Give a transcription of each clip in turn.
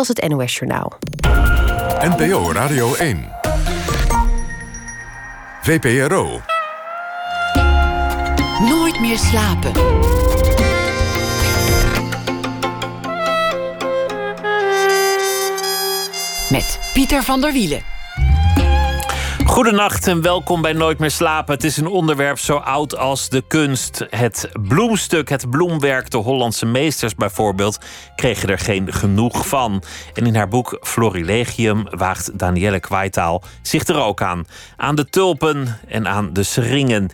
was het NOS Journaal. NPO Radio 1. VPRO. Nooit meer slapen. Met Pieter van der Wielen. Goedenacht en welkom bij Nooit meer slapen. Het is een onderwerp zo oud als de kunst. Het bloemstuk, het bloemwerk, de Hollandse meesters bijvoorbeeld, kregen er geen genoeg van. En in haar boek Florilegium waagt Danielle Kwaitaal zich er ook aan. Aan de tulpen en aan de seringen.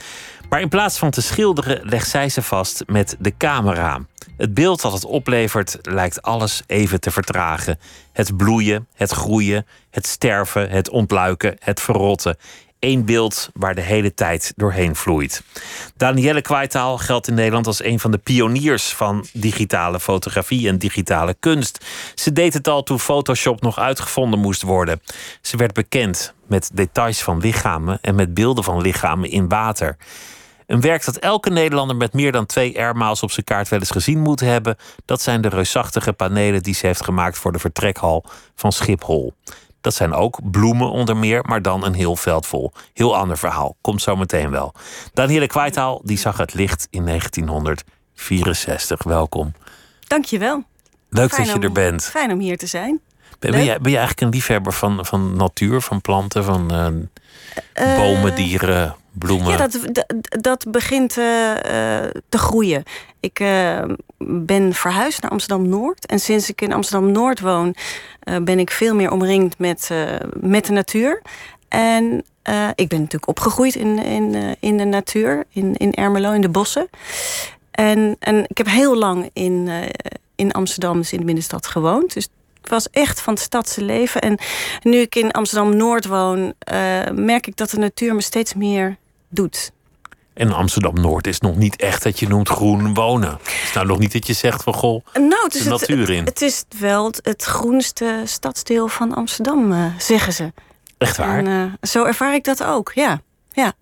Maar in plaats van te schilderen legt zij ze vast met de camera. Het beeld dat het oplevert lijkt alles even te vertragen. Het bloeien, het groeien, het sterven, het ontluiken, het verrotten. Eén beeld waar de hele tijd doorheen vloeit. Danielle Kwaitaal geldt in Nederland als een van de pioniers van digitale fotografie en digitale kunst. Ze deed het al toen Photoshop nog uitgevonden moest worden. Ze werd bekend met details van lichamen en met beelden van lichamen in water. Een werk dat elke Nederlander met meer dan twee airmiles op zijn kaart wel eens gezien moet hebben. Dat zijn de reusachtige panelen die ze heeft gemaakt voor de vertrekhal van Schiphol. Dat zijn ook bloemen onder meer, maar dan een heel veld vol. Heel ander verhaal. Komt zo meteen wel. Danielle Kwijtaal die zag het licht in 1964. Welkom. Dankjewel. Leuk Fijn dat je om- er bent. Fijn om hier te zijn. Ben, ben, jij, ben je eigenlijk een liefhebber van, van natuur, van planten, van eh, bomen, dieren, bloemen? Ja, dat, dat, begint eh, eh, te groeien. Ik eh, ben verhuisd naar Amsterdam-Noord. En sinds ik in Amsterdam-Noord woon... ben ik veel meer omringd met, met de natuur. En ik ben natuurlijk opgegroeid in, in, in de natuur. In, in Ermelo, in de bossen. En, en ik heb heel lang in, in Amsterdam, dus in de binnenstad, gewoond. Dus was echt van het stadse leven. En nu ik in Amsterdam-Noord woon... eh, merk ik dat de natuur me steeds meer doet. En Amsterdam-Noord is nog niet echt dat je noemt groen wonen. Het is nou nog niet dat je zegt van goh, Nou, het de is het, natuur in. het is wel het, het groenste stadsdeel van Amsterdam, eh, zeggen ze. Echt waar? En eh, zo ervaar ik dat ook, ja. ja.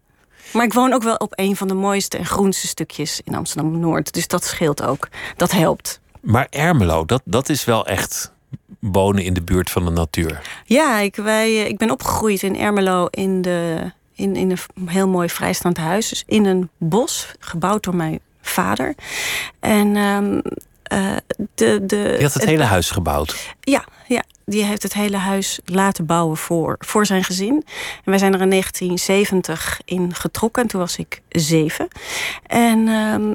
Maar ik woon ook wel op een van de mooiste en groenste stukjes in Amsterdam-Noord. Dus dat scheelt ook. Dat helpt. Maar Ermelo, dat, dat is wel echt wonen in de buurt van de natuur. Ja, ik, wij, eh, ik ben opgegroeid in Ermelo in, de, in, in een heel mooi vrijstaand huis. Dus in een bos, gebouwd door mijn vader. En ehm, eh, de, de, Je had het hele huis gebouwd. Ja, ja, die heeft het hele huis laten bouwen voor, voor zijn gezin. En wij zijn er in 1970 in getrokken. En toen was ik zeven. En, ehm,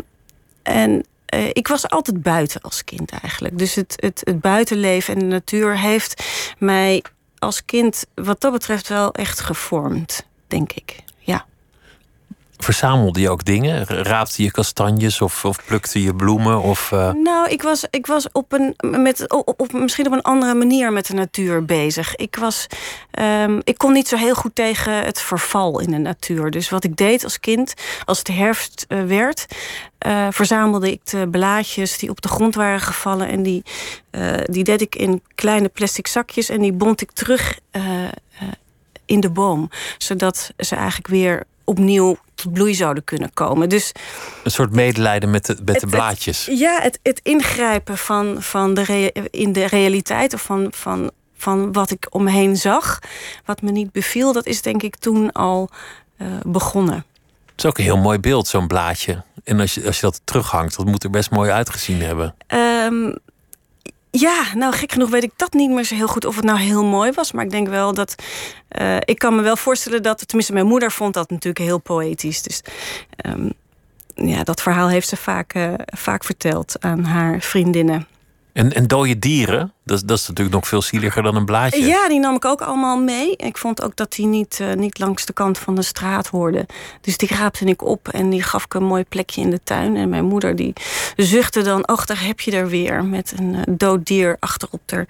en eh, ik was altijd buiten als kind eigenlijk. Dus het, het, het buitenleven en de natuur heeft mij als kind wat dat betreft wel echt gevormd, denk ik. Ja. Verzamelde je ook dingen? Raapte je kastanjes of, of plukte je bloemen? Of, eh, Nou, ik was, ik was op een, met, op, op, misschien op een andere manier met de natuur bezig. Ik, was, ehm, ik kon niet zo heel goed tegen het verval in de natuur. Dus wat ik deed als kind, als het herfst eh, werd, eh, verzamelde ik de blaadjes die op de grond waren gevallen. En die, die deed ik in kleine plastic zakjes en die bond ik terug in de boom. Zodat ze eigenlijk weer opnieuw tot bloei zouden kunnen komen. Dus een soort medelijden met de, met de het- blaadjes. ja, het, het ingrijpen van, van de rea- in de realiteit of van, van, van wat ik om me heen zag, wat me niet beviel, dat is denk ik toen al eh, begonnen. Het is ook een heel mooi beeld, zo'n blaadje. En als je, als je dat terughangt, dat moet er best mooi uitgezien hebben. Ehm, ja, nou gek genoeg weet ik dat niet meer zo heel goed of het nou heel mooi was. Maar ik denk wel dat. eh, ik kan me wel voorstellen dat. Tenminste, mijn moeder vond dat natuurlijk heel poëtisch. Dus ehm, ja, dat verhaal heeft ze vaak, eh, vaak verteld aan haar vriendinnen. En, en dode dieren, dat, is- dat is natuurlijk nog veel zieliger dan een blaadje. Ja, die nam ik ook allemaal mee. Ik vond ook dat die niet, eh, niet langs de kant van de straat hoorden. Dus die raapte ik op en die gaf ik een mooi plekje in de tuin. En mijn moeder die zuchtte dan, och, daar heb je er weer. Met een eh, dood dier achterop de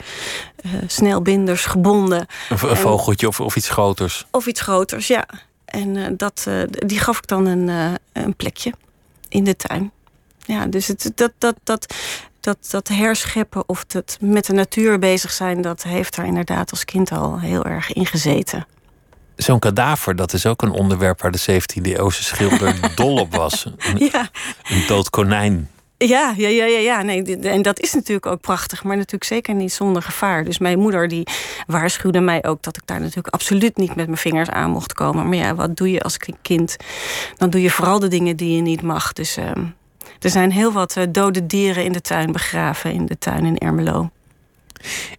eh, snelbinders gebonden. Een, een En- vogeltje of, of iets groters. Of iets groters, ja. En dat, die gaf ik dan een, een plekje in de tuin. Ja, dus het, dat, dat, dat, dat, dat herscheppen of dat met de natuur bezig zijn... dat heeft daar inderdaad als kind al heel erg in gezeten. Zo'n kadaver, dat is ook een onderwerp waar de 17e eeuwse schilder dol op was. Een, Ja, een dood konijn. Ja, ja, ja, ja, ja. Nee, en dat is natuurlijk ook prachtig, maar natuurlijk zeker niet zonder gevaar. Dus mijn moeder die waarschuwde mij ook dat ik daar natuurlijk absoluut niet met mijn vingers aan mocht komen. Maar ja, wat doe je als kind? Dan doe je vooral de dingen die je niet mag. Dus ehm, er zijn heel wat uh, dode dieren in de tuin begraven, in de tuin in Ermelo.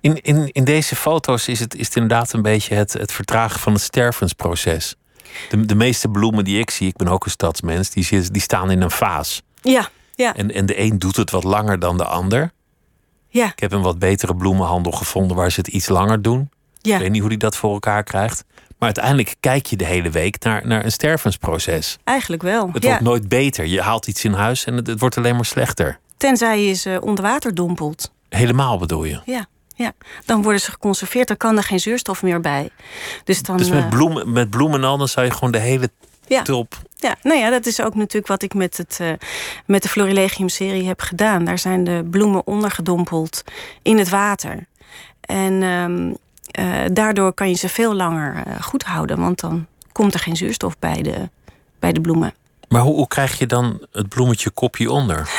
In, in, in deze foto's is het, is het inderdaad een beetje het, het vertragen van het stervensproces. De, de meeste bloemen die ik zie, ik ben ook een stadsmens, die, die staan in een vaas. Ja, ja. En, en de een doet het wat langer dan de ander. Ja. Ik heb een wat betere bloemenhandel gevonden waar ze het iets langer doen. Ja. Ik weet niet hoe die dat voor elkaar krijgt. Maar uiteindelijk kijk je de hele week naar, naar een stervensproces. Eigenlijk wel. Het wordt nooit beter. Je haalt iets in huis en het, het wordt alleen maar slechter. Tenzij je ze onder water dompelt. Helemaal bedoel je? Ja. Ja, dan worden ze geconserveerd, dan kan er geen zuurstof meer bij. Dus, dan, dus met, eh, bloemen, met bloemen al, dan zou je gewoon de hele ja. top. Ja, nou ja, dat is ook natuurlijk wat ik met, het, uh, met de Florilegium-serie heb gedaan. Daar zijn de bloemen ondergedompeld in het water. En um, uh, daardoor kan je ze veel langer uh, goed houden, want dan komt er geen zuurstof bij de, bij de bloemen. Maar hoe, hoe krijg je dan het bloemetje kopje onder?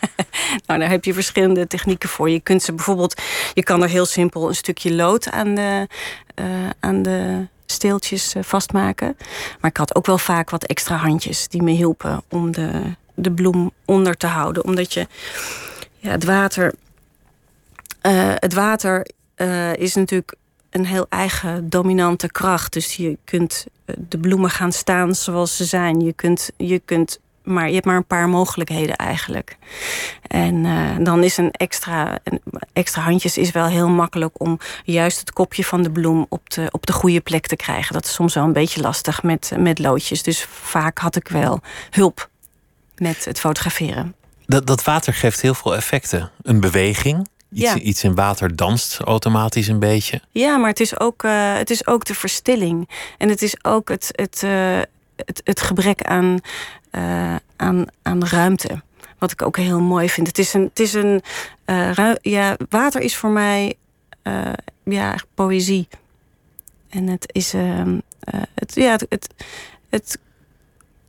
nou, daar heb je verschillende technieken voor. Je kunt ze bijvoorbeeld, je kan er heel simpel een stukje lood aan de, uh, aan de steeltjes vastmaken. Maar ik had ook wel vaak wat extra handjes die me hielpen om de, de bloem onder te houden. Omdat je ja, het water. Het water uh, is natuurlijk een heel eigen dominante kracht. Dus je kunt de bloemen gaan staan zoals ze zijn. Je kunt, je kunt maar je hebt maar een paar mogelijkheden eigenlijk. En uh, dan is een extra, een extra handjes is wel heel makkelijk om juist het kopje van de bloem op de, op de goede plek te krijgen. Dat is soms wel een beetje lastig met, met loodjes. Dus vaak had ik wel hulp met het fotograferen. Dat, dat water geeft heel veel effecten. Een beweging, Iets, Ja. iets in water danst automatisch een beetje. Ja, maar het is ook, uh, het is ook de verstilling. En het is ook het, het, uh, het, het gebrek aan, uh, aan, aan ruimte. Wat ik ook heel mooi vind. Het is een. Het is een ja, water is voor mij ja, poëzie. En het is. het, ja, het, het, het,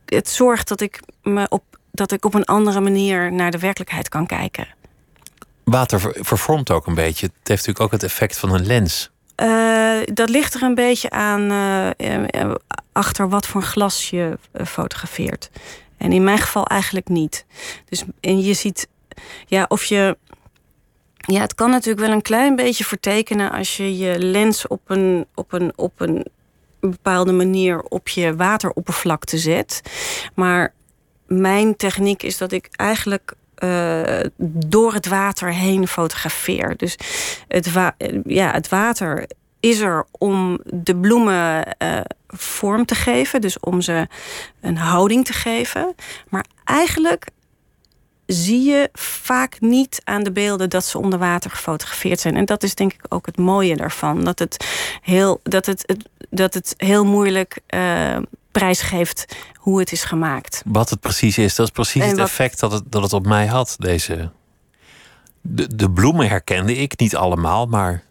het zorgt dat ik, me op, dat ik op een andere manier naar de werkelijkheid kan kijken. Water ver, vervormt ook een beetje. Het heeft natuurlijk ook het effect van een lens. Uh, dat ligt er een beetje aan uh, achter wat voor glas je fotografeert. En in mijn geval eigenlijk niet. Dus en je ziet, ja, of je. Ja, het kan natuurlijk wel een klein beetje vertekenen als je je lens op een, op een, op een bepaalde manier op je wateroppervlakte zet. Maar mijn techniek is dat ik eigenlijk uh, door het water heen fotografeer. Dus het, ja, het water is er om de bloemen uh, vorm te geven, dus om ze een houding te geven. Maar eigenlijk zie je vaak niet aan de beelden dat ze onder water gefotografeerd zijn. En dat is denk ik ook het mooie daarvan. Dat het heel, dat het, het dat het heel moeilijk uh, prijsgeeft hoe het is gemaakt. Wat het precies is, dat is precies en het wat... effect dat het, dat het op mij had. Deze... De, de bloemen herkende ik, niet allemaal, maar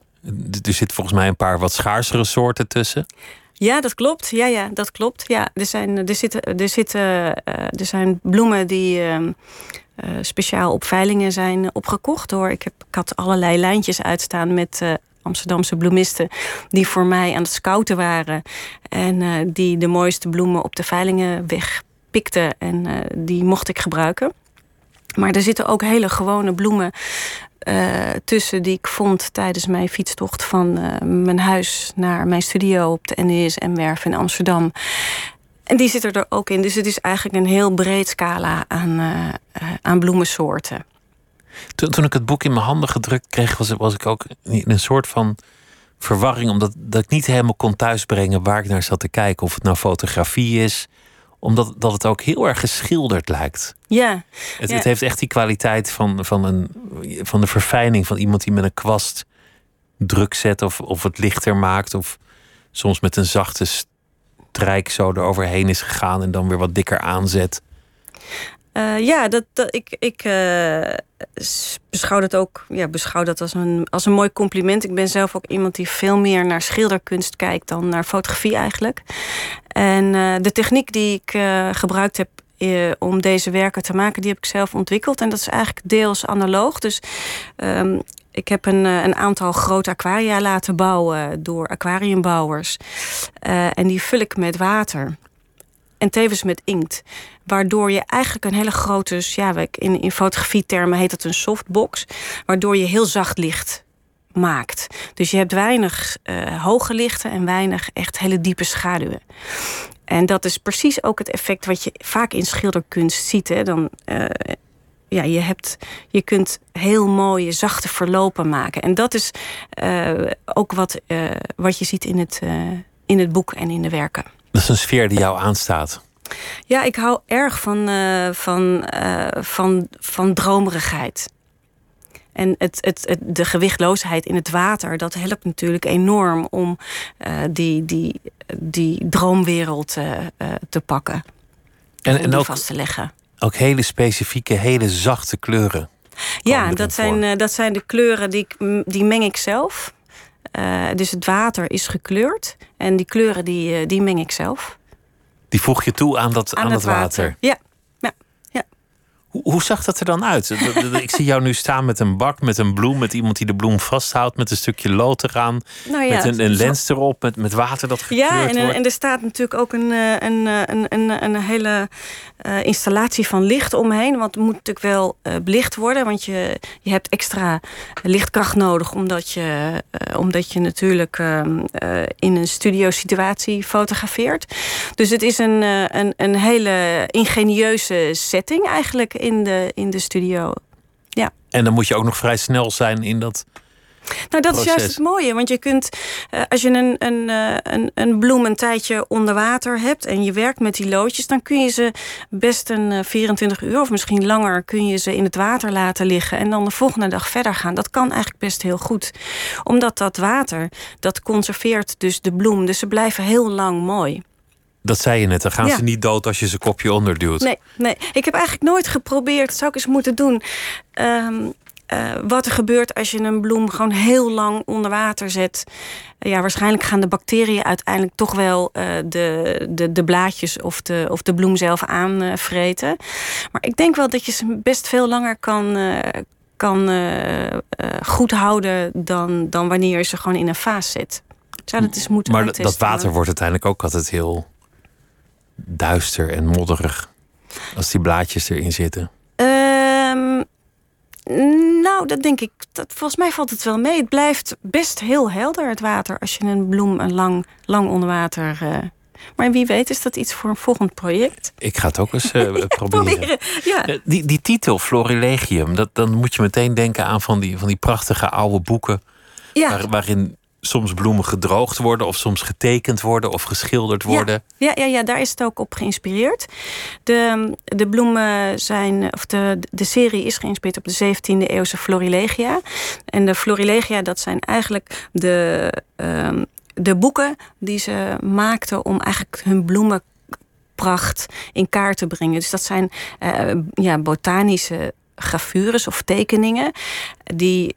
er zit volgens mij een paar wat schaarsere soorten tussen. Ja, dat klopt. Ja, ja, dat klopt. Ja, er, zijn, er, zitten, er, zitten, uh, er zijn bloemen die uh, uh, speciaal op veilingen zijn opgekocht hoor. Ik, heb, ik had allerlei lijntjes uitstaan met uh, Amsterdamse bloemisten die voor mij aan het scouten waren. En uh, die de mooiste bloemen op de veilingen wegpikten. En uh, die mocht ik gebruiken. Maar er zitten ook hele gewone bloemen uh, tussen die ik vond tijdens mijn fietstocht van mijn huis naar mijn studio op de NESM-werf in Amsterdam. En die zitten er ook in. Dus het is eigenlijk een heel breed scala aan, aan bloemensoorten. Toen, toen, ik het boek in mijn handen gedrukt kreeg, was, was ik ook in een soort van verwarring. Omdat dat ik niet helemaal kon thuisbrengen waar ik naar zat te kijken. Of het nou fotografie is. Omdat dat het ook heel erg geschilderd lijkt. Ja. Het, ja. het heeft echt die kwaliteit van, van, een, van de verfijning van iemand die met een kwast druk zet. Of, of het lichter maakt. Of soms met een zachte strijk zo eroverheen is gegaan. En dan weer wat dikker aanzet. Uh, ja, dat, dat, ik, ik uh, beschouw dat ook ja, beschouw dat als, een, als een mooi compliment. Ik ben zelf ook iemand die veel meer naar schilderkunst kijkt dan naar fotografie eigenlijk. En uh, de techniek die ik gebruikt heb eh, om deze werken te maken, die heb ik zelf ontwikkeld. En dat is eigenlijk deels analoog. Dus ehm, ik heb een, eh, een aantal grote aquaria laten bouwen door aquariumbouwers. En die vul ik met water. En tevens met inkt. Waardoor je eigenlijk een hele grote, ja, in, in fotografietermen heet het een softbox. Waardoor je heel zacht licht maakt. Dus je hebt weinig uh, hoge lichten en weinig echt hele diepe schaduwen. En dat is precies ook het effect wat je vaak in schilderkunst ziet. Hè. Dan, uh, ja, je, hebt, je kunt heel mooie, zachte verlopen maken. En dat is uh, ook wat, wat je ziet in het, in het boek en in de werken. Dat is een sfeer die jou aanstaat. Ja, ik hou erg van, van, van, van dromerigheid. En het, het, het, de gewichtloosheid in het water, dat helpt natuurlijk enorm om uh, die, die, die droomwereld uh, uh, te pakken. En, en ook, vast te leggen. Ook hele specifieke, hele zachte kleuren. Ja, dat zijn, dat zijn de kleuren die, die meng ik zelf. Dus het water is gekleurd. En die kleuren die, die meng ik zelf. Die voeg je toe aan dat, aan, aan het water. water. Ja, hoe zag dat er dan uit? Ik zie jou nu staan met een bak, met een bloem, met iemand die de bloem vasthoudt, met een stukje lood eraan, nou ja, met een, een, lens erop, met, met water dat gekleurd ja, en, wordt. en er staat natuurlijk ook een, eh, een, eh, een, een, een hele uh, installatie van licht omheen. Want het moet natuurlijk wel uh, belicht worden, want je, je hebt extra lichtkracht nodig, omdat je, uh, omdat je natuurlijk ehm, in een studiosituatie fotografeert. Dus het is een, een, een hele ingenieuze setting eigenlijk in de, in de studio. Ja. En dan moet je ook nog vrij snel zijn in dat. Nou, dat is juist het mooie. Want je kunt, uh, als je een, een, uh, een, een bloem een tijdje onder water hebt en je werkt met die loodjes, dan kun je ze best een uh, 24 uur of misschien langer kun je ze in het water laten liggen en dan de volgende dag verder gaan. Dat kan eigenlijk best heel goed. Omdat dat water, dat conserveert dus de bloem. Dus ze blijven heel lang mooi. Dat zei je net, dan gaan ja. ze niet dood als je ze kopje onderduwt. Nee, nee, ik heb eigenlijk nooit geprobeerd, zou ik eens moeten doen. Um, uh, wat er gebeurt als je een bloem gewoon heel lang onder water zet. Uh, ja, waarschijnlijk gaan de bacteriën uiteindelijk toch wel uh, de, de, de blaadjes of de, of de bloem zelf aanvreten. maar ik denk wel dat je ze best veel langer kan, kan goed houden dan, dan wanneer je ze gewoon in een vaas zet. Zou dat eens moeten Maar dat water wordt uiteindelijk ook altijd heel duister en modderig als die blaadjes erin zitten? Um, nou, dat denk ik. Dat, volgens mij valt het wel mee. Het blijft best heel helder, het water, als je een bloem een lang, lang onder water. Uh, maar wie weet is dat iets voor een volgend project. Ik ga het ook eens uh, proberen. proberen. Ja. Uh, die, die titel, Florilegium, dat, dan moet je meteen denken aan van die, van die prachtige oude boeken. Ja. Waar, waarin soms bloemen gedroogd worden, of soms getekend worden of geschilderd worden. Ja, ja, ja, daar is het ook op geïnspireerd. De, de bloemen zijn, of de, de serie is geïnspireerd op de 17e eeuwse Florilegia. En de Florilegia, dat zijn eigenlijk de, um, de boeken die ze maakten om eigenlijk hun bloemenpracht in kaart te brengen. Dus dat zijn uh, ja, botanische gravures of tekeningen die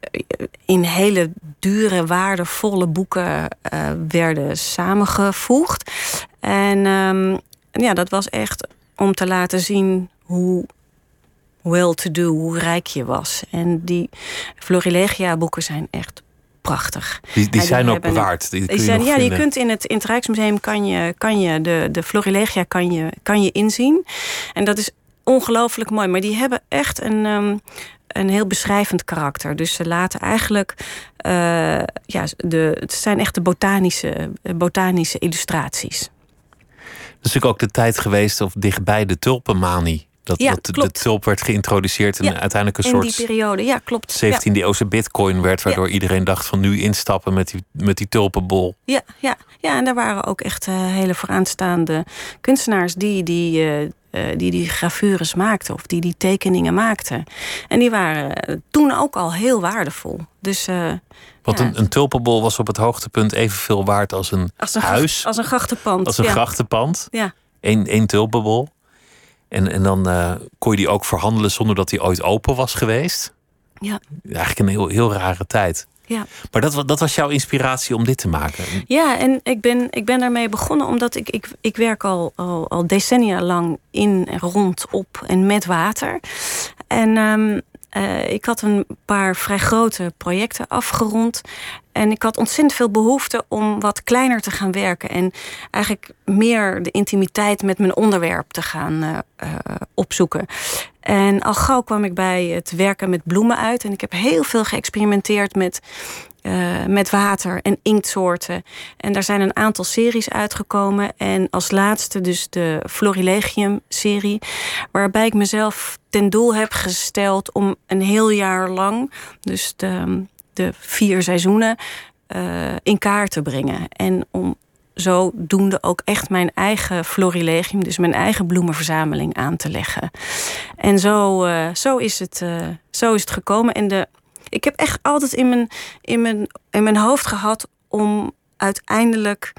in hele dure, waardevolle boeken uh, werden samengevoegd. En um, ja, dat was echt om te laten zien hoe well-to-do, hoe rijk je was. En die Florilegia boeken zijn echt prachtig. Die, die, zijn ook bewaard. Die, die zijn, ja, je kunt in het, in het Rijksmuseum kan je, kan je de, de Florilegia kan je, kan je inzien. En dat is ongelooflijk mooi. Maar die hebben echt een, um, een heel beschrijvend karakter. Dus ze laten eigenlijk. Uh, ja, de, het zijn echt de botanische, botanische illustraties. Dat is natuurlijk ook de tijd geweest, of dichtbij de tulpenmanie. Dat, ja, dat de tulp werd geïntroduceerd en ja, uiteindelijk een soort. In die periode, ja, klopt. 17e eeuwse bitcoin werd, waardoor iedereen dacht van nu instappen met die, met die tulpenbol. Ja, ja, ja, en daar waren ook echt uh, hele vooraanstaande kunstenaars die die, uh, uh, die die gravures maakten of die die tekeningen maakten. En die waren toen ook al heel waardevol. Dus, uh, Want ja. een, een tulpenbol was op het hoogtepunt evenveel waard als een, als een huis. Als een grachtenpand. Als een ja. grachtenpand. Ja. Eén, één tulpenbol. En, en dan uh, kon je die ook verhandelen zonder dat die ooit open was geweest. Ja. Eigenlijk een heel, heel rare tijd. Ja. Maar dat, dat was jouw inspiratie om dit te maken? Ja, en ik ben, ik ben daarmee begonnen omdat ik, ik, ik werk al, al, al decennia lang in en rond, op en met water. En um, uh, ik had een paar vrij grote projecten afgerond. En ik had ontzettend veel behoefte om wat kleiner te gaan werken. En eigenlijk meer de intimiteit met mijn onderwerp te gaan uh, uh, opzoeken. En al gauw kwam ik bij het werken met bloemen uit. En ik heb heel veel geëxperimenteerd met uh, met water en inktsoorten. En daar zijn een aantal series uitgekomen. En als laatste dus de Florilegium-serie. Waarbij ik mezelf ten doel heb gesteld om een heel jaar lang... dus de, de vier seizoenen uh, in kaart te brengen. En om zodoende ook echt mijn eigen florilegium... dus mijn eigen bloemenverzameling aan te leggen. En zo, uh, zo, is, het, zo is het gekomen. En de ik heb echt altijd in mijn, in mijn, in mijn hoofd gehad om uiteindelijk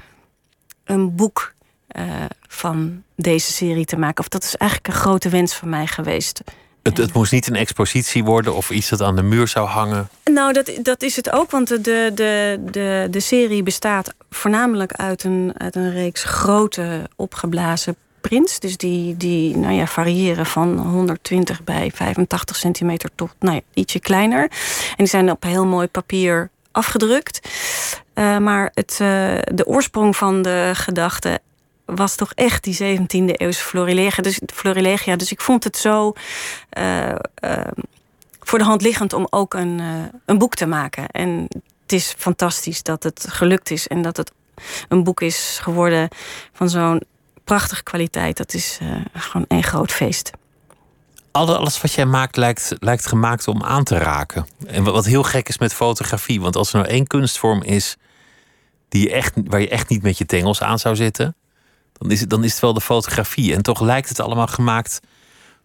een boek uh, van deze serie te maken. Of dat is eigenlijk een grote wens van mij geweest. Het, het, moest niet een expositie worden of iets dat aan de muur zou hangen? Nou, dat, dat is het ook, want de, de, de, de serie bestaat voornamelijk uit een, uit een reeks grote opgeblazen prints. Dus die, die nou ja, variëren van 120 bij 85 centimeter tot nou ja, ietsje kleiner. En die zijn op heel mooi papier afgedrukt. Uh, maar het, uh, de oorsprong van de gedachte was toch echt die 17e eeuwse Florilegia. Dus, Florilegia. dus ik vond het zo uh, voor de hand liggend om ook een, een boek te maken. En het is fantastisch dat het gelukt is en dat het een boek is geworden van zo'n prachtige kwaliteit. Dat is uh, gewoon een groot feest. Alles wat jij maakt lijkt, lijkt gemaakt om aan te raken. En wat heel gek is met fotografie. Want als er nou één kunstvorm is die je echt, waar je echt niet met je tengels aan zou zitten, dan is, het, dan is het wel de fotografie. En toch lijkt het allemaal gemaakt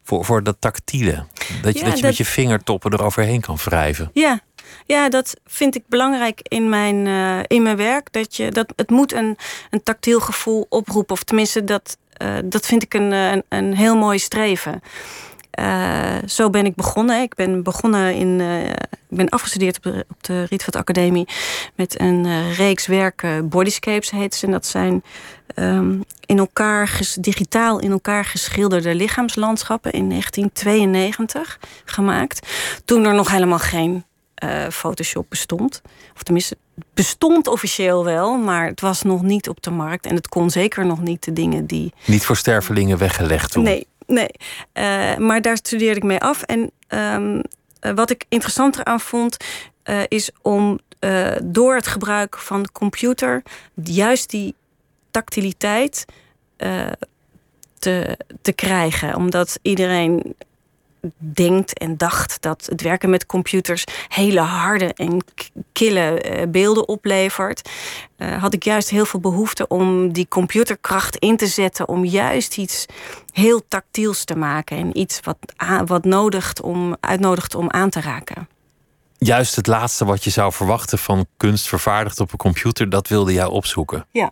voor, voor dat tactiele. Dat je, ja, dat je met je vingertoppen eroverheen kan wrijven. Ja, ja, dat vind ik belangrijk in mijn, uh, in mijn werk. Dat je, dat, het moet een, een tactiel gevoel oproepen. Of tenminste, dat, uh, dat vind ik een, een, een heel mooi streven. Zo ben ik begonnen. Ik ben begonnen in. Ik ben afgestudeerd op de, Rietveld Academie met een reeks werken, Bodyscapes heet ze. En dat zijn um, in elkaar digitaal in elkaar geschilderde lichaamslandschappen in 1992 gemaakt. Toen er nog helemaal geen uh, Photoshop bestond. Of tenminste, bestond officieel wel, maar het was nog niet op de markt. En het kon zeker nog niet de dingen die. Niet voor stervelingen weggelegd toen. Nee, nee. Uh, maar daar studeerde ik mee af. En um, uh, wat ik interessanter aan vond, is om door het gebruik van de computer juist die tactiliteit te, te krijgen. Omdat iedereen denkt en dacht dat het werken met computers hele harde en kille uh, beelden oplevert, uh, had ik juist heel veel behoefte om die computerkracht in te zetten om juist iets heel tactiels te maken en iets wat, wat nodigt om, uitnodigt om aan te raken. Juist het laatste wat je zou verwachten van kunst vervaardigd op een computer, dat wilde jij opzoeken. Ja.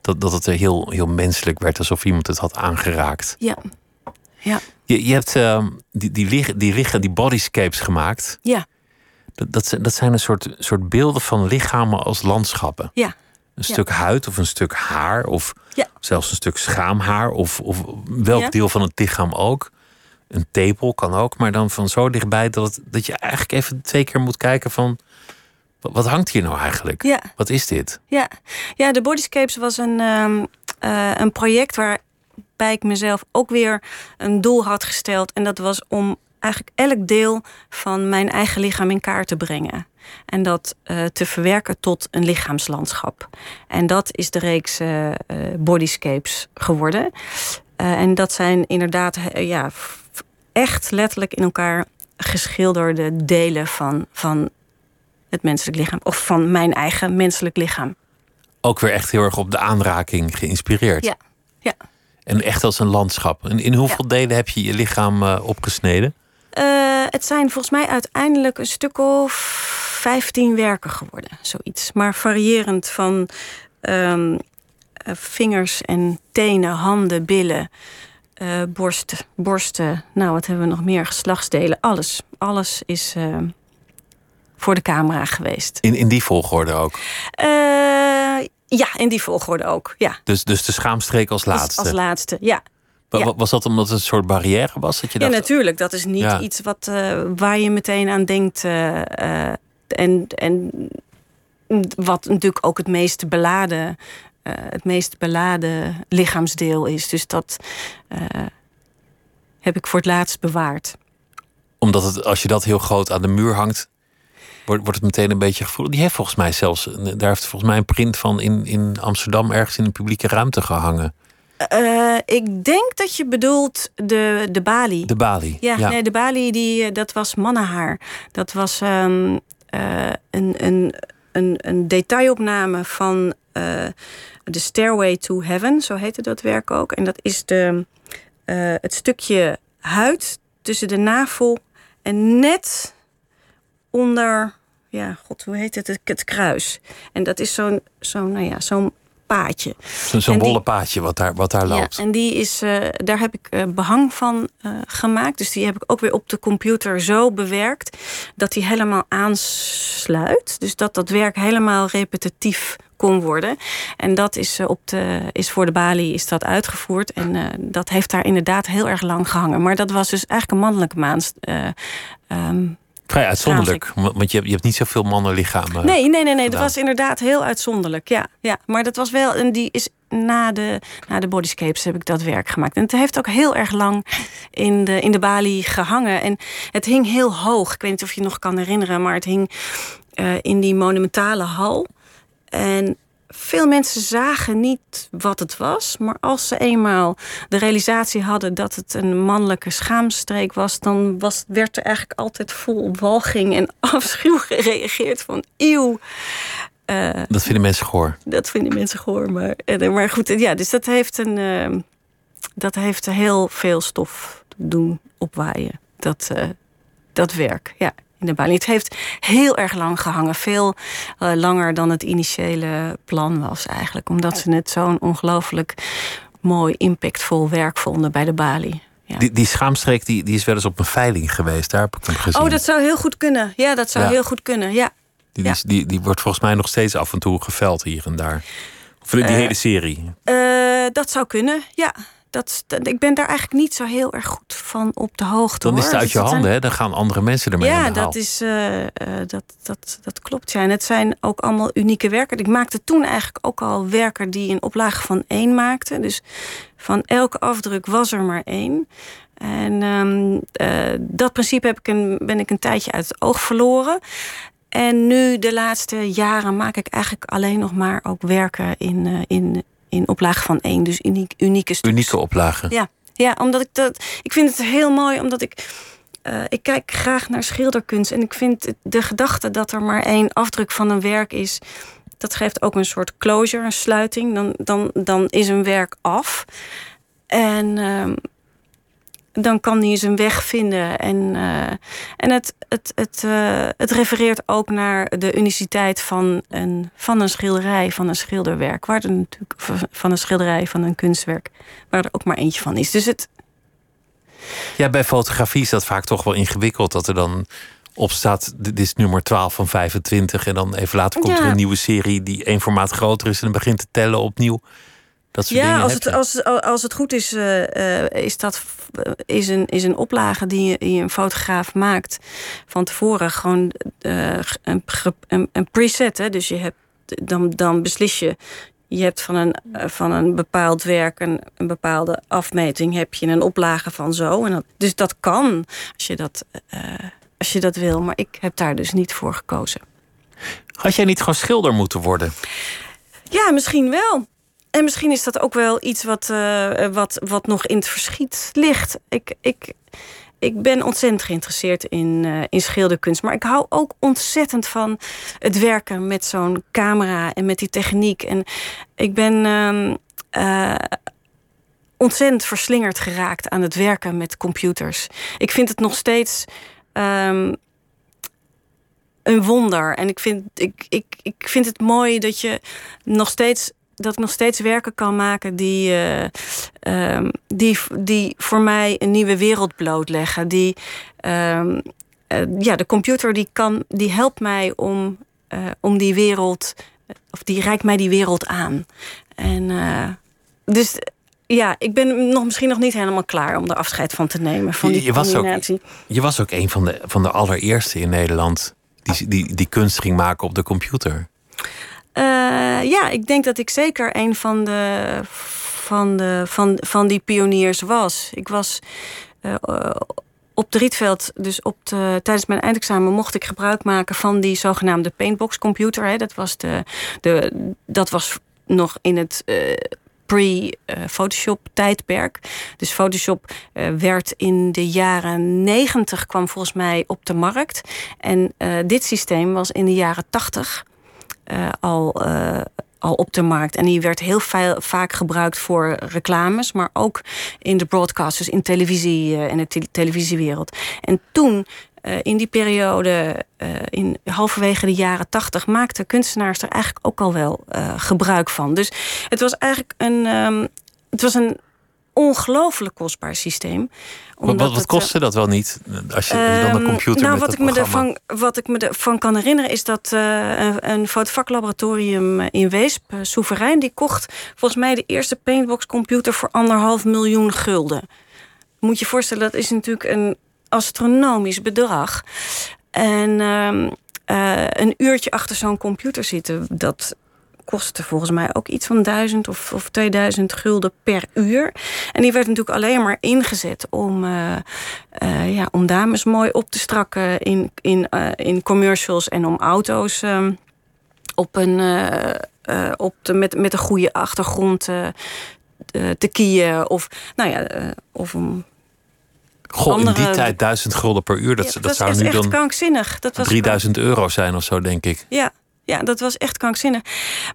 Dat, dat het heel, heel menselijk werd, alsof iemand het had aangeraakt. Ja. Ja. Je, je hebt uh, die, die, liggen, die liggen, die bodyscapes gemaakt. Ja. Dat, dat, dat zijn een soort, soort beelden van lichamen als landschappen. Ja. Een ja. stuk huid of een stuk haar of ja. zelfs een stuk schaamhaar of, of welk Ja. deel van het lichaam ook. Een tepel kan ook, maar dan van zo dichtbij dat, het, dat je eigenlijk even twee keer moet kijken van... Wat, hangt hier nou eigenlijk? Ja. Wat is dit? Ja, ja de Bodyscapes was een, um, uh, een project waarbij ik mezelf ook weer een doel had gesteld. En dat was om eigenlijk elk deel van mijn eigen lichaam in kaart te brengen. En dat uh, te verwerken tot een lichaamslandschap. En dat is de reeks uh, uh, Bodyscapes geworden. en dat zijn inderdaad ja, echt letterlijk in elkaar geschilderde delen van, van het menselijk lichaam. Of van mijn eigen menselijk lichaam. Ook weer echt heel erg op de aanraking geïnspireerd. Ja, ja. En echt als een landschap. En in hoeveel ja. delen heb je je lichaam uh, opgesneden? Uh, het zijn volgens mij uiteindelijk een stuk of 15 werken geworden, zoiets. Maar variërend van um, uh, vingers en tenen, handen, billen, uh, borst, borsten. Nou, wat hebben we nog meer? Geslachtsdelen. Alles. Alles is voor de camera geweest. In, in die volgorde ook? Uh, ja, in die volgorde ook. Ja. Dus, dus de schaamstreek als laatste? Als, als laatste, ja. Ja. Was dat omdat het een soort barrière was? Dat je dacht... Ja, natuurlijk. Dat is niet iets wat, uh, waar je meteen aan denkt. Uh, uh, en, en wat natuurlijk ook het meest beladen, het meest beladen lichaamsdeel is. Dus dat heb ik voor het laatst bewaard. Omdat het, als je dat heel groot aan de muur hangt, wordt, wordt het meteen een beetje gevoelig. Die heeft volgens mij zelfs, daar heeft volgens mij een print van in, in Amsterdam ergens in een publieke ruimte gehangen. Uh, ik denk dat je bedoelt de, de Bali. De Bali. Ja, ja. Nee, de Bali die, eh, dat was mannenhaar. Dat was um, uh, een, een, een, een detailopname van uh, The Stairway to Heaven, zo heette dat werk ook. En dat is de, het stukje huid tussen de navel en net onder, ja, god, hoe heet het? Het, het kruis. En dat is zo'n zo'n nou ja, zo'n paadje. Zo'n bolle paadje wat daar, wat daar loopt. Ja, en die is, uh, daar heb ik uh, behang van uh, gemaakt. Dus die heb ik ook weer op de computer zo bewerkt dat die helemaal aansluit. Dus dat dat werk helemaal repetitief kon worden. En dat is, op de, is voor de balie is dat uitgevoerd. En dat heeft daar inderdaad heel erg lang gehangen. Maar dat was dus eigenlijk een mannelijke maand. Um, Vrij uitzonderlijk, want je hebt, je hebt niet zoveel mannenlichamen. Nee, nee, nee, nee. dat was inderdaad heel uitzonderlijk. Ja, ja. Maar dat was wel, en die is na de, na de bodyscapes heb ik dat werk gemaakt. En het heeft ook heel erg lang in de, in de balie gehangen. En het hing heel hoog. Ik weet niet of je het nog kan herinneren, maar het hing uh, in die monumentale hal. En veel mensen zagen niet wat het was. Maar als ze eenmaal de realisatie hadden dat het een mannelijke schaamstreek was, dan was, werd er eigenlijk altijd vol walging en afschuw gereageerd van eeuw. Uh, dat vinden mensen goor. Dat vinden mensen goor. Maar, uh, maar goed, ja, dus dat heeft, een, uh, dat heeft heel veel stof doen opwaaien. Dat, dat werk, ja de balie. Het heeft heel erg lang gehangen. Veel uh, langer dan het initiële plan was eigenlijk. Omdat ze het zo'n ongelooflijk mooi, impactvol werk vonden bij de balie. Ja. Die, die schaamstreek die, die is wel eens op een veiling geweest. Daar heb ik hem gezien. Oh, dat zou heel goed kunnen. Ja, dat zou heel goed kunnen. Ja. Die, die, die, die, wordt volgens mij nog steeds af en toe geveld hier en daar. Of die uh, hele serie. Uh, dat zou kunnen, ja dat, ik ben daar eigenlijk niet zo heel erg goed van op de hoogte. Dan is het uit je handen, hè? Dan gaan andere mensen ermee ja, aan de dat, is, uh, uh, dat, dat, dat klopt. Ja. En het zijn ook allemaal unieke werken. Ik maakte toen eigenlijk ook al werken die een oplage van één maakten. Dus van elke afdruk was er maar één. En um, uh, dat principe heb ik een, ben ik een tijdje uit het oog verloren. En nu, de laatste jaren, maak ik eigenlijk alleen nog maar ook werken in, in, in oplage van één. Dus uniek, unieke. Unieke oplagen. Ja, ja omdat ik dat. Ik vind het heel mooi, omdat ik. Uh, ik kijk graag naar schilderkunst. En ik vind de gedachte dat er maar één afdruk van een werk is. Dat geeft ook een soort closure, een sluiting. Dan, dan, dan is een werk af. En uh, dan kan hij zijn weg vinden. En, uh, en het, het, het, uh, het refereert ook naar de uniciteit van een, van een schilderij, van een schilderwerk. Waar er natuurlijk van een schilderij, van een kunstwerk, waar er ook maar eentje van is. Dus het. Ja, bij fotografie is dat vaak toch wel ingewikkeld. Dat er dan op staat, dit is nummer 12 van 25. En dan even later komt ja. er een nieuwe serie die één formaat groter is. En dan begint te tellen opnieuw. Dat soort ja, als het, als, als het goed is, uh, is dat is een, is een oplage die, die een fotograaf maakt van tevoren. Gewoon uh, een, een, een, preset. Hè? Dus je hebt, dan, dan beslis je. Je hebt van een, van een bepaald werk een, een bepaalde afmeting. Heb je een oplage van zo. En dat, dus dat kan als je dat, als je dat wil. Maar ik heb daar dus niet voor gekozen. Had jij niet gewoon schilder moeten worden? Ja, misschien wel. En misschien is dat ook wel iets wat, uh, wat, wat nog in het verschiet ligt. Ik, ik, ik ben ontzettend geïnteresseerd in, uh, in schilderkunst. Maar ik hou ook ontzettend van het werken met zo'n camera en met die techniek. En ik ben uh, ontzettend verslingerd geraakt aan het werken met computers. Ik vind het nog steeds. Um, een wonder. En ik vind, ik, ik, ik vind het mooi dat je nog steeds dat ik nog steeds werken kan maken die, uh, die, die voor mij een nieuwe wereld blootleggen. Die, uh, ja, de computer die, kan, die helpt mij om, om die wereld, of die reikt mij die wereld aan. En dus ja, ik ben nog, misschien nog niet helemaal klaar om er afscheid van te nemen. Van die je, was ook, je was ook een van de, van de allereerste in Nederland die, die, die kunst ging maken op de computer. Uh, ja, ik denk dat ik zeker een van de, van de, van, van die pioniers was. Ik was uh, op de Rietveld, dus op de, tijdens mijn eindexamen, mocht ik gebruik maken van die zogenaamde paintbox computer. Hè. Dat, was de, de, dat was nog in het pre-Photoshop-tijdperk. Dus Photoshop werd in de jaren 90 kwam volgens mij op de markt. En dit systeem was in de jaren 80 uh, al al op de markt. En die werd heel vaak gebruikt voor reclames, maar ook in de broadcast, dus in televisie, uh, in de te televisiewereld. En toen in die periode, in halverwege de jaren tachtig, maakten kunstenaars er eigenlijk ook al wel gebruik van. Dus het was eigenlijk een. Um, het was een ongelooflijk kostbaar systeem. Wat, wat, wat kostte dat wel niet? Als je, dan een ehm, computer nou, met wat ik me ervan, Wat ik me ervan kan herinneren is dat uh, een, een fotovaklaboratorium in Weesp, uh, Soeverein, die kocht volgens mij de eerste paintbox computer voor anderhalf miljoen gulden. Moet je voorstellen, dat is natuurlijk een astronomisch bedrag. En uh, een uurtje achter zo'n computer zitten, dat kostte volgens mij ook iets van 1000 of, of 2000 gulden per uur. En die werd natuurlijk alleen maar ingezet om, uh, uh, ja, om dames mooi op te strakken in, in, uh, in commercials en om auto's um, op een, op de, met, met een goede achtergrond te kieën. Of, nou ja, of om Goh, in die tijd 1000 gulden per uur, dat, ja, dat, zou nu dan krankzinnig. Dat was 3000 euro zijn of zo, denk ik. Ja, ja, dat was echt krankzinnig.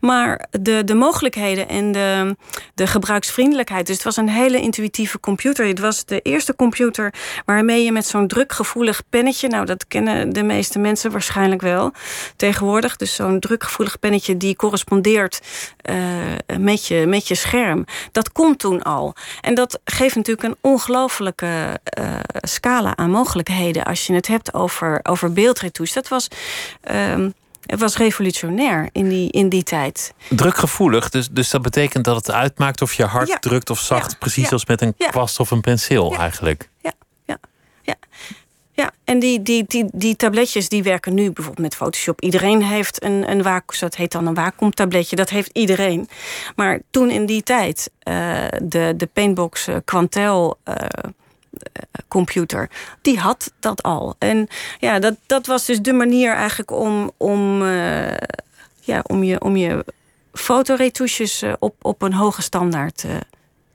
Maar de, de mogelijkheden en de, de gebruiksvriendelijkheid. Dus het was een hele intuïtieve computer. Het was de eerste computer waarmee je met zo'n drukgevoelig pennetje. Nou, dat kennen de meeste mensen waarschijnlijk wel tegenwoordig. Dus zo'n drukgevoelig pennetje die correspondeert uh, met, je, met je scherm. Dat kon toen al. En dat geeft natuurlijk een ongelofelijke uh, scala aan mogelijkheden. als je het hebt over, over beeldretouche. Dat was. Uh, het was revolutionair in die, in die tijd. Drukgevoelig, dus, dus dat betekent dat het uitmaakt of je hard drukt of zacht, precies als met een kwast of een penseel eigenlijk. Ja, ja, ja. Ja, en die, die, die, die tabletjes die werken nu bijvoorbeeld met Photoshop. Iedereen heeft een, een Wacom, dat heet dan een Wacom tabletje, dat heeft iedereen. Maar toen in die tijd, uh, de, de Paintbox uh, Quantel... Uh, computer. Die had dat al. En ja, dat, dat was dus de manier eigenlijk om, om, uh, ja, om je, om je fotoretouches uh, op, op een hoge standaard uh,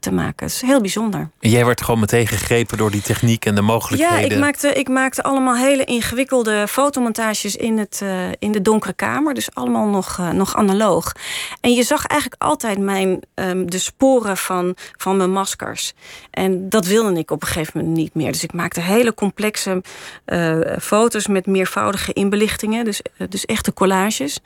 te maken. Dat is heel bijzonder. En jij werd gewoon meteen gegrepen door die techniek en de mogelijkheden. Ja, ik maakte, ik maakte allemaal hele ingewikkelde fotomontages in, het, uh, in de donkere kamer. Dus allemaal nog, uh, nog analoog. En je zag eigenlijk altijd mijn, um, de sporen van, van mijn maskers. En dat wilde ik op een gegeven moment niet meer. Dus ik maakte hele complexe uh, foto's met meervoudige inbelichtingen. Dus, dus echte collages.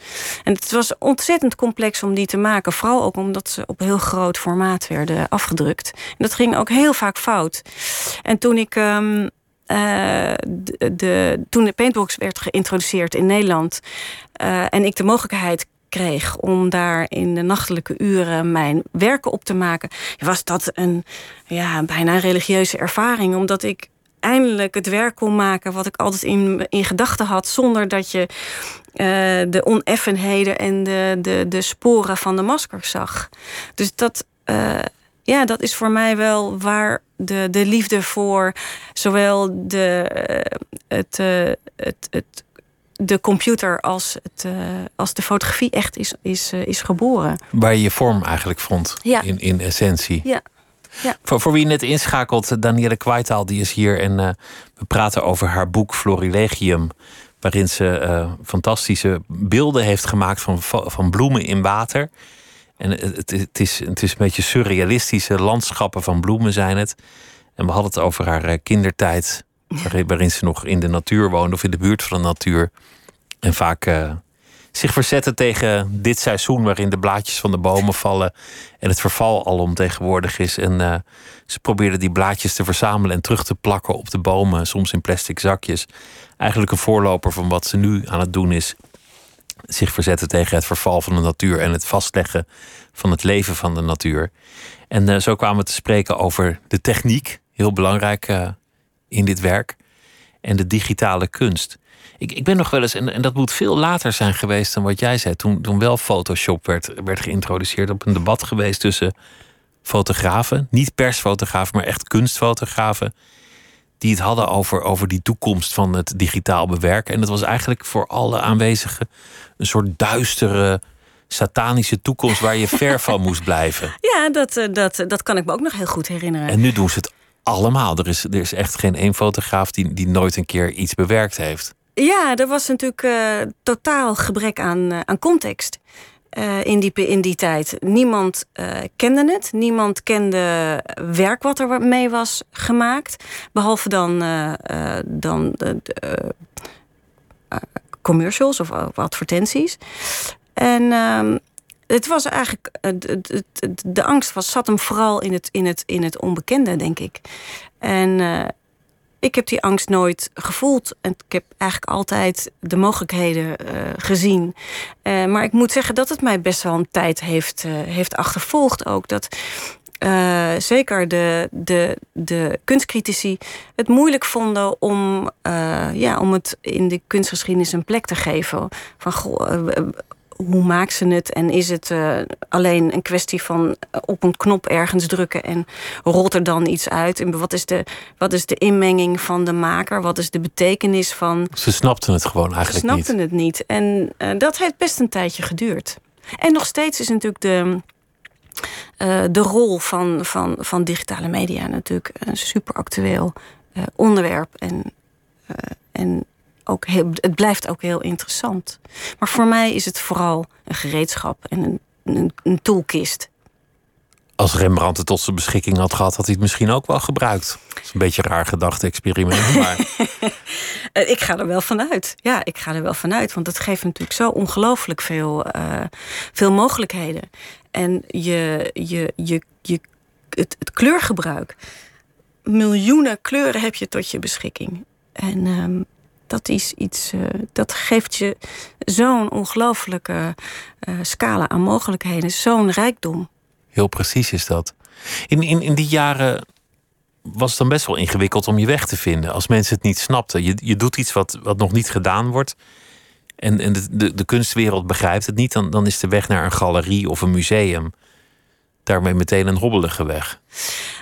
En het was ontzettend complex om die te maken. Vooral ook omdat ze op heel groot formaat werden afgegeven afgedrukt. En dat ging ook heel vaak fout. En toen ik. Um, uh, de, toen de Paintbox werd geïntroduceerd in Nederland uh, en ik de mogelijkheid kreeg om daar in de nachtelijke uren mijn werken op te maken, was dat een ja, bijna een religieuze ervaring. Omdat ik eindelijk het werk kon maken wat ik altijd in, in gedachten had, zonder dat je uh, de oneffenheden en de, de, de sporen van de masker zag. Dus dat, ja, dat is voor mij wel waar de, de liefde voor zowel de, eh, het, uh, het, het, de computer als, het, uh, als de fotografie echt is, is, is geboren. Waar je je vorm eigenlijk vond, ja. in, in essentie. Ja. Ja. Voor, voor wie net inschakelt, Danielle Kwaitaal, die is hier en uh, we praten over haar boek Florilegium. Waarin ze uh, fantastische beelden heeft gemaakt van, van bloemen in water. En het, is, het is een beetje surrealistische landschappen van bloemen zijn het. En we hadden het over haar eh, kindertijd, waarin, ze nog in de natuur woonde of in de buurt van de natuur. En vaak uh, zich verzetten tegen dit seizoen waarin de blaadjes van de bomen vallen en het verval alom tegenwoordig is. En uh, ze probeerden die blaadjes te verzamelen en terug te plakken op de bomen, soms in plastic zakjes. Eigenlijk een voorloper van wat ze nu aan het doen is. Zich verzetten tegen het verval van de natuur en het vastleggen van het leven van de natuur. En uh, zo kwamen we te spreken over de techniek, heel belangrijk uh, in dit werk, en de digitale kunst. Ik, ik ben nog wel eens, en, en dat moet veel later zijn geweest dan wat jij zei, toen, toen wel Photoshop werd, werd geïntroduceerd, op een debat geweest tussen fotografen, niet persfotografen, maar echt kunstfotografen, die het hadden over, over die toekomst van het digitaal bewerken. En dat was eigenlijk voor alle aanwezigen een soort duistere, satanische toekomst waar je ver van moest blijven. Ja, dat, eh, dat, dat kan ik me ook nog heel goed herinneren. En nu doen ze het allemaal. Er is, er is echt geen één fotograaf die, die nooit een keer iets bewerkt heeft. Ja, er was natuurlijk uh, totaal gebrek aan, uh, aan context. Uh, in, die, in die tijd. Niemand kende het. Niemand kende werk wat er mee was gemaakt. Behalve dan, dan de, commercials of, advertenties. En ehm, het was eigenlijk. De, de, angst was, zat hem vooral in het, in, het, in het onbekende, denk ik. En ik heb die angst nooit gevoeld. En ik heb eigenlijk altijd de mogelijkheden uh, gezien. Uh, maar ik moet zeggen dat het mij best wel een tijd heeft, uh, heeft achtervolgd ook. Dat zeker de, de, de kunstcritici het moeilijk vonden om, ja, om het in de kunstgeschiedenis een plek te geven. Van goh, hoe maakt ze het? En is het uh, alleen een kwestie van eh, op een knop ergens drukken en rolt er dan iets uit? En wat is de, wat is de inmenging van de maker? Wat is de betekenis van. Ze snapten het gewoon eigenlijk niet. Ze snapten het niet. En uh, dat heeft best een tijdje geduurd. En nog steeds is natuurlijk de. Uh, de rol van, van, van digitale media natuurlijk een super actueel onderwerp. En, en ook heel, het blijft ook heel interessant. Maar voor mij is het vooral een gereedschap en een, een, een toolkist. Als Rembrandt het tot zijn beschikking had gehad, had hij het misschien ook wel gebruikt. Dat is een beetje een raar gedachte experiment. Maar... Eh, ik ga er wel vanuit. Ja, ik ga er wel vanuit. Want het geeft natuurlijk zo ongelooflijk veel, uh, veel mogelijkheden. En je, je, je, je, het, het kleurgebruik. Miljoenen kleuren heb je tot je beschikking. En um, dat is iets, uh, dat geeft je zo'n ongelooflijke uh, scala aan mogelijkheden, zo'n rijkdom. Heel precies is dat. In, in, in die jaren was het dan best wel ingewikkeld om je weg te vinden. Als mensen het niet snapten. Je, je doet iets wat, wat nog niet gedaan wordt. En, en de, de, de kunstwereld begrijpt het niet. Dan, dan is de weg naar een galerie of een museum daarmee meteen een hobbelige weg.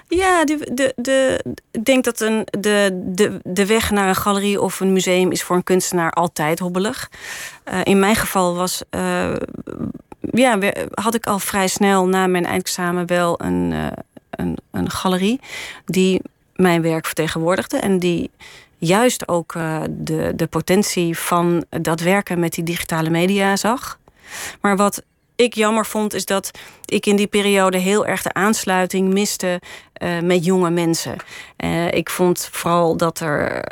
Ja, de, de, de, ik denk dat een, de, de, de weg naar een galerie of een museum is voor een kunstenaar altijd hobbelig. Uh, in mijn geval was, uh, ja, had ik al vrij snel na mijn eindexamen wel een, uh, een, een galerie die mijn werk vertegenwoordigde en die juist ook de, de potentie van dat werken met die digitale media zag. Maar wat ik jammer vond, is dat ik in die periode heel erg de aansluiting miste uh, met jonge mensen. Uh, ik vond vooral dat er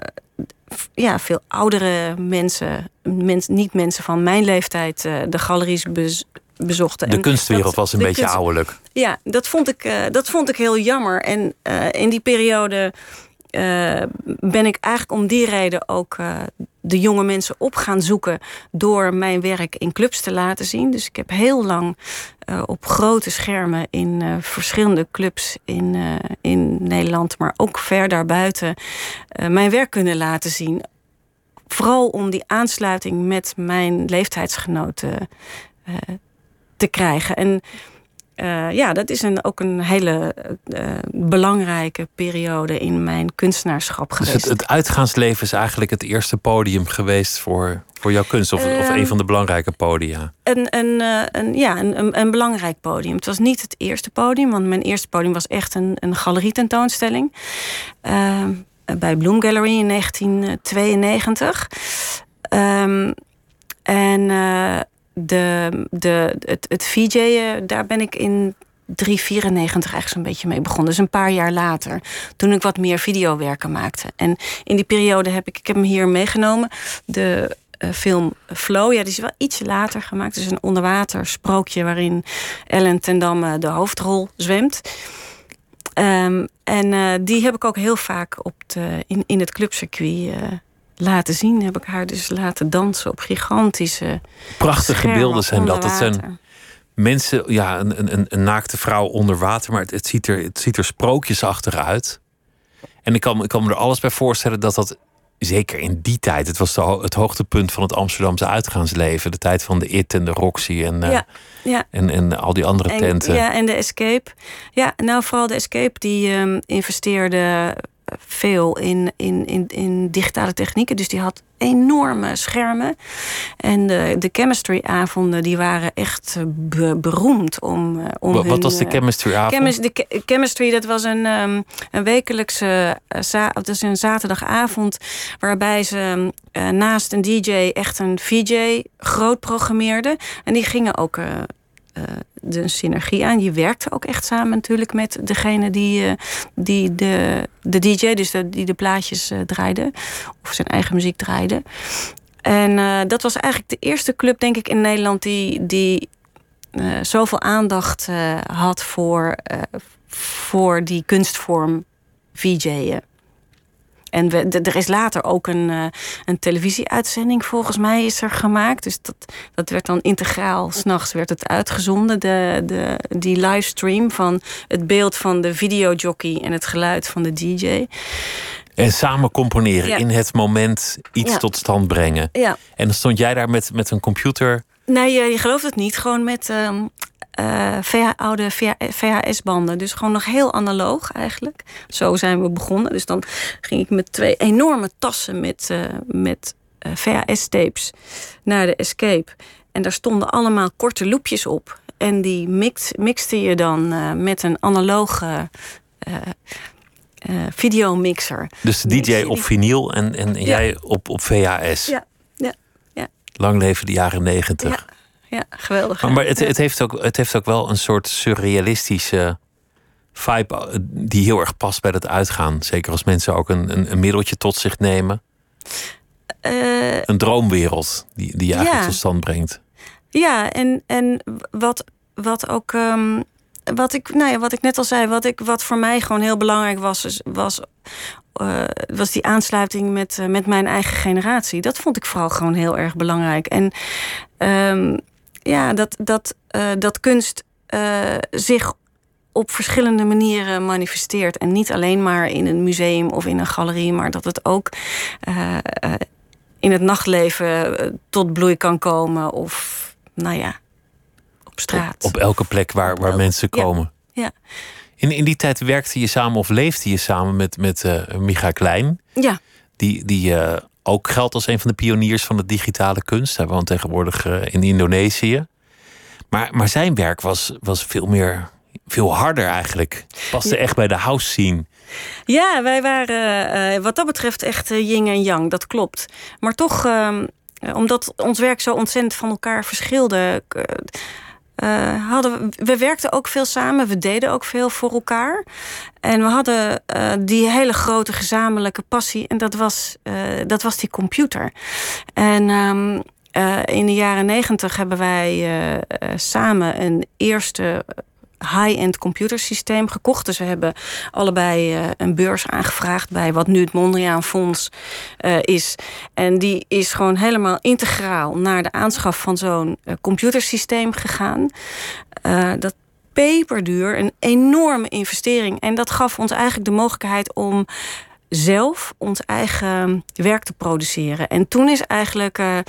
ja, veel oudere mensen, mens, niet mensen van mijn leeftijd, uh, de galeries bez, bezochten. De kunstwereld was een beetje kunst... ouderlijk. Ja, dat vond ik, dat vond ik heel jammer. En in die periode uh, ben ik eigenlijk om die reden ook uh, de jonge mensen op gaan zoeken door mijn werk in clubs te laten zien. Dus ik heb heel lang uh, op grote schermen in verschillende clubs in, in Nederland, maar ook ver daarbuiten, mijn werk kunnen laten zien. Vooral om die aansluiting met mijn leeftijdsgenoten te krijgen. En uh, ja, dat is een, ook een hele uh, belangrijke periode in mijn kunstenaarschap dus geweest. Dus het, het, uitgaansleven is eigenlijk het eerste podium geweest voor, voor jouw kunst, of, uh, of een ehm, van de belangrijke podia? Een, een, een, ja, een, een, een, belangrijk podium. Het was niet het eerste podium, want mijn eerste podium was echt een, een galerietentoonstelling. Ehm, bij Bloom Gallery in 1992. Um, en de, de, het, het daar ben ik in 394 eigenlijk zo'n beetje mee begonnen. Dus een paar jaar later. Toen ik wat meer videowerken maakte. En in die periode heb ik, ik heb hem hier meegenomen. De film Flow. Ja, die is wel iets later gemaakt. Is een onderwater sprookje waarin Ellen ten Damme de hoofdrol zwemt. Ehm, en die heb ik ook heel vaak op de, in, in het clubcircuit laten zien. Heb ik haar dus laten dansen op gigantische. Prachtige beelden zijn dat. Het zijn mensen, ja, een, een, een, naakte vrouw onder water, maar het, het, ziet er, het ziet er sprookjesachtig uit. En ik kan, ik kan me er alles bij voorstellen dat dat, zeker in die tijd, het was de, het hoogtepunt van het Amsterdamse uitgaansleven. De tijd van de IT en de Roxy en, ja, ja. en, en al die andere tenten. Ja, en de Escape. Ja, nou vooral de Escape die um, investeerde veel in, in, in, in digitale technieken. Dus die had enorme schermen. En de, de chemistry-avonden die waren echt eh, beroemd om, om Wat, was de eh, chemistry-avond? de chemistry, dat was een, um, een wekelijkse dat is een zaterdagavond... waarbij ze naast een DJ echt een VJ groot programmeerden. En die gingen ook uh, de synergie aan. Je werkte ook echt samen natuurlijk met degene die, uh, die de, de DJ, dus de, die de plaatjes uh, draaide, of zijn eigen muziek draaide. En dat was eigenlijk de eerste club, denk ik, in Nederland die, die zoveel aandacht had voor, voor die kunstvorm VJ'en. En we, er is later ook een, uh, een televisieuitzending, volgens mij, is er gemaakt. Dus dat, dat werd dan integraal, s'nachts werd het uitgezonden. De, de, die livestream van het beeld van de videojockey en het geluid van de DJ. En samen componeren, in het moment iets tot stand brengen. Ja. En dan stond jij daar met, met een computer. Nee, je, je gelooft het niet. Gewoon met uh, uh, oude VHS-banden. Dus gewoon nog heel analoog eigenlijk. Zo zijn we begonnen. Dus dan ging ik met twee enorme tassen met, uh, met uh, VHS-tapes naar de Escape. En daar stonden allemaal korte loopjes op. En die mix, mixte je dan met een analoge videomixer. Dus de DJ op vinyl en, en ja. jij op, op VHS. Ja, ja, ja. Lang leven de jaren negentig. Ja ja, geweldig. Maar, het, het, heeft ook, het heeft ook wel een soort surrealistische vibe eh, die heel erg past bij het uitgaan. Zeker als mensen ook een, een, een middeltje tot zich nemen. Uh, een droomwereld die, die je eigenlijk tot stand brengt. Ja, en, en wat, wat ook. Um, wat ik, nou ja, wat ik net al zei, wat, ik, wat voor mij gewoon heel belangrijk was, was, uh, was die aansluiting met, uh, met mijn eigen generatie. Dat vond ik vooral gewoon heel erg belangrijk. En um, ja, dat, dat, uh, dat kunst uh, zich op verschillende manieren manifesteert. En niet alleen maar in een museum of in een galerie, maar dat het ook uh, in het nachtleven tot bloei kan komen. Of nou ja, op straat. Op, op elke plek waar, waar mensen komen. Ja. In, in die tijd werkte je samen of leefde je samen met, met Micha Klein. Ja. Die, die ook geldt als een van de pioniers van de digitale kunst. Hij woont tegenwoordig eh, in Indonesië. Maar, maar zijn werk was, was veel meer, veel harder eigenlijk. Paste echt bij de house scene. Ja, wij waren uh, wat dat betreft echt uh, yin en yang, dat klopt. Maar toch, uh, omdat ons werk zo ontzettend van elkaar verschilde uh, hadden we, we werkten ook veel samen, we deden ook veel voor elkaar. En we hadden uh, die hele grote gezamenlijke passie en dat was, uh, dat was die computer. En um, in de jaren negentig hebben wij samen een eerste high-end computersysteem gekocht. Dus we hebben allebei uh, een beurs aangevraagd bij wat nu het Mondriaan Fonds uh, is. En die is gewoon helemaal integraal naar de aanschaf van zo'n uh, computersysteem gegaan. dat peperduur, een enorme investering. En dat gaf ons eigenlijk de mogelijkheid om zelf ons eigen werk te produceren. En toen is eigenlijk uh, uh,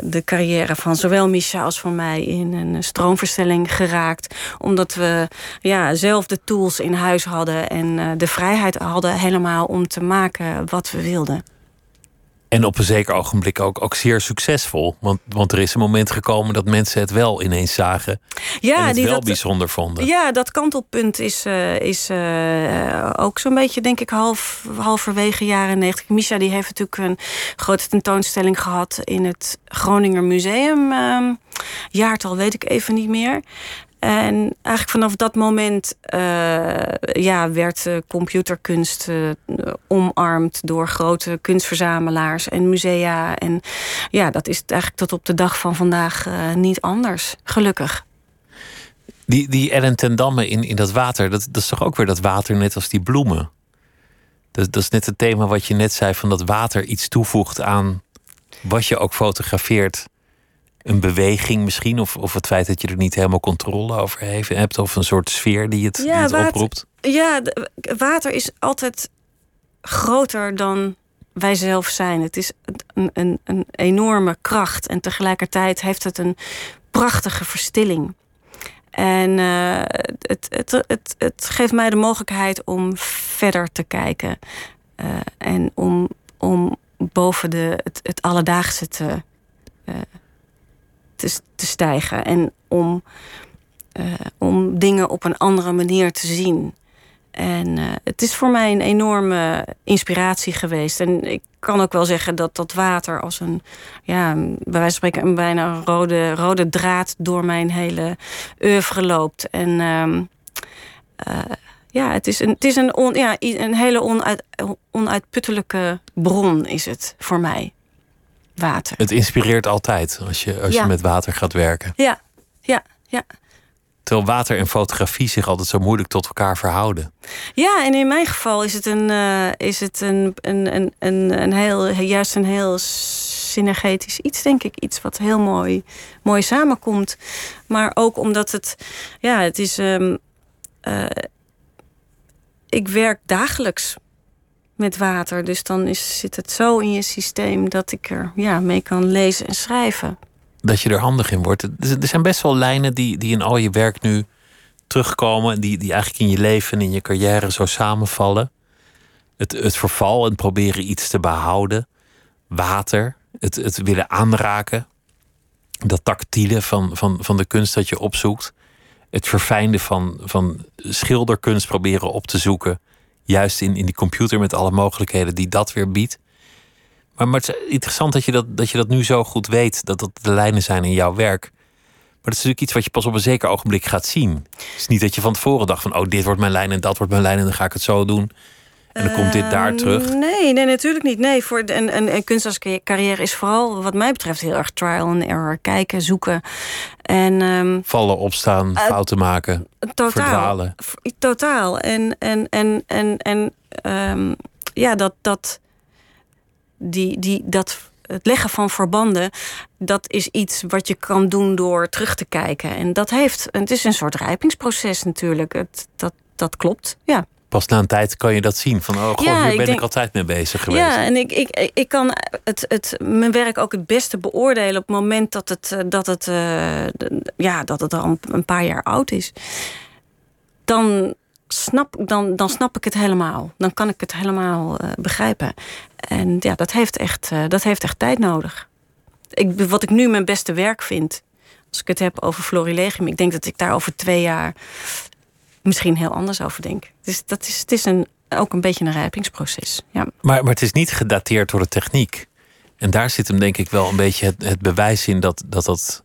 de carrière van zowel Micha als van mij in een stroomverstelling geraakt. Omdat we ja, zelf de tools in huis hadden en uh, de vrijheid hadden helemaal om te maken wat we wilden. En op een zeker ogenblik ook, ook zeer succesvol. Want, want er is een moment gekomen dat mensen het wel ineens zagen. Ja, en het die wel dat, bijzonder vonden. Ja, dat kantelpunt is, uh, is uh, ook zo'n beetje, denk ik, half, halverwege jaren 90. Misha die heeft natuurlijk een grote tentoonstelling gehad in het Groninger Museum. Uh, jaartal weet ik even niet meer. En eigenlijk vanaf dat moment ja, werd computerkunst omarmd door grote kunstverzamelaars en musea. En ja, dat is eigenlijk tot op de dag van vandaag niet anders, gelukkig. Die, die Ellen ten Damme in, in dat water, dat, dat is toch ook weer dat water net als die bloemen? Dat, dat is net het thema wat je net zei, van dat water iets toevoegt aan wat je ook fotografeert. Een beweging misschien, of, of het feit dat je er niet helemaal controle over hebt, of een soort sfeer die het, ja, die het oproept. Ja, water is altijd groter dan wij zelf zijn. Het is een, een, een enorme kracht en tegelijkertijd heeft het een prachtige verstilling. En uh, het, het, het, het geeft mij de mogelijkheid om verder te kijken. Uh, en om, om boven de, het, het alledaagse te, uh, te, te, stijgen. En om, om dingen op een andere manier te zien. En uh, het is voor mij een enorme inspiratie geweest. En ik kan ook wel zeggen dat dat water als een, ja, bij wijze van spreken, een bijna rode, rode draad door mijn hele oeuvre loopt. En uh, uh, ja, het is een, het is een, on, ja, een hele onuit, onuitputtelijke bron, is het voor mij. Water. Het inspireert altijd als je, als ja. je met water gaat werken. Ja, ja, ja. Terwijl water en fotografie zich altijd zo moeilijk tot elkaar verhouden. Ja, en in mijn geval is het een, uh, is het een, een, een, een, een heel, juist een heel synergetisch iets, denk ik. Iets wat heel mooi, mooi samenkomt. Maar ook omdat het, ja, het is. Um, uh, ik werk dagelijks met water. Dus dan is, zit het zo in je systeem dat ik er ja, mee kan lezen en schrijven dat je er handig in wordt. Er zijn best wel lijnen die, die in al je werk nu terugkomen, die, die eigenlijk in je leven en in je carrière zo samenvallen. Het, het verval en proberen iets te behouden. Water, het, het willen aanraken. Dat tactiele van, van, van de kunst dat je opzoekt. Het verfijnden van, van schilderkunst proberen op te zoeken. Juist in, in die computer met alle mogelijkheden die dat weer biedt. Maar, maar het is interessant dat je dat, dat je dat nu zo goed weet, dat dat de lijnen zijn in jouw werk. Maar dat is natuurlijk iets wat je pas op een zeker ogenblik gaat zien. Het is niet dat je van tevoren dacht van, oh, dit wordt mijn lijn en dat wordt mijn lijn en dan ga ik het zo doen. En dan komt dit daar ehm, terug. Nee, nee, natuurlijk niet. Nee, voor een, een, een kunstenaarscarrière is vooral, wat mij betreft, heel erg trial and error. Kijken, zoeken. En, um, Vallen, opstaan, uh, fouten maken, totaal, verdwalen. Totaal. En, en, en, en, en um, ja, dat, dat, die, die, dat, het leggen van verbanden, dat is iets wat je kan doen door terug te kijken. En dat heeft, het is een soort rijpingsproces natuurlijk. Het, dat, dat klopt, ja. Pas na een tijd kan je dat zien. Van, oh god, ja, hier ben ik altijd mee bezig geweest. Ja, en ik, ik, ik kan het, het, mijn werk ook het beste beoordelen... op het moment dat het, dat het, uh, ja, dat het al een paar jaar oud is. Dan snap, dan, dan snap ik het helemaal. Dan kan ik het helemaal uh, begrijpen. En ja, dat heeft echt, uh, dat heeft echt tijd nodig. Ik, wat ik nu mijn beste werk vind, als ik het heb over florilegium, ik denk dat ik daar over twee jaar misschien heel anders over denk. Dus dat is, het is een, ook een beetje een rijpingsproces. Ja. Maar, maar het is niet gedateerd door de techniek. En daar zit hem denk ik wel een beetje het, het bewijs in dat dat, dat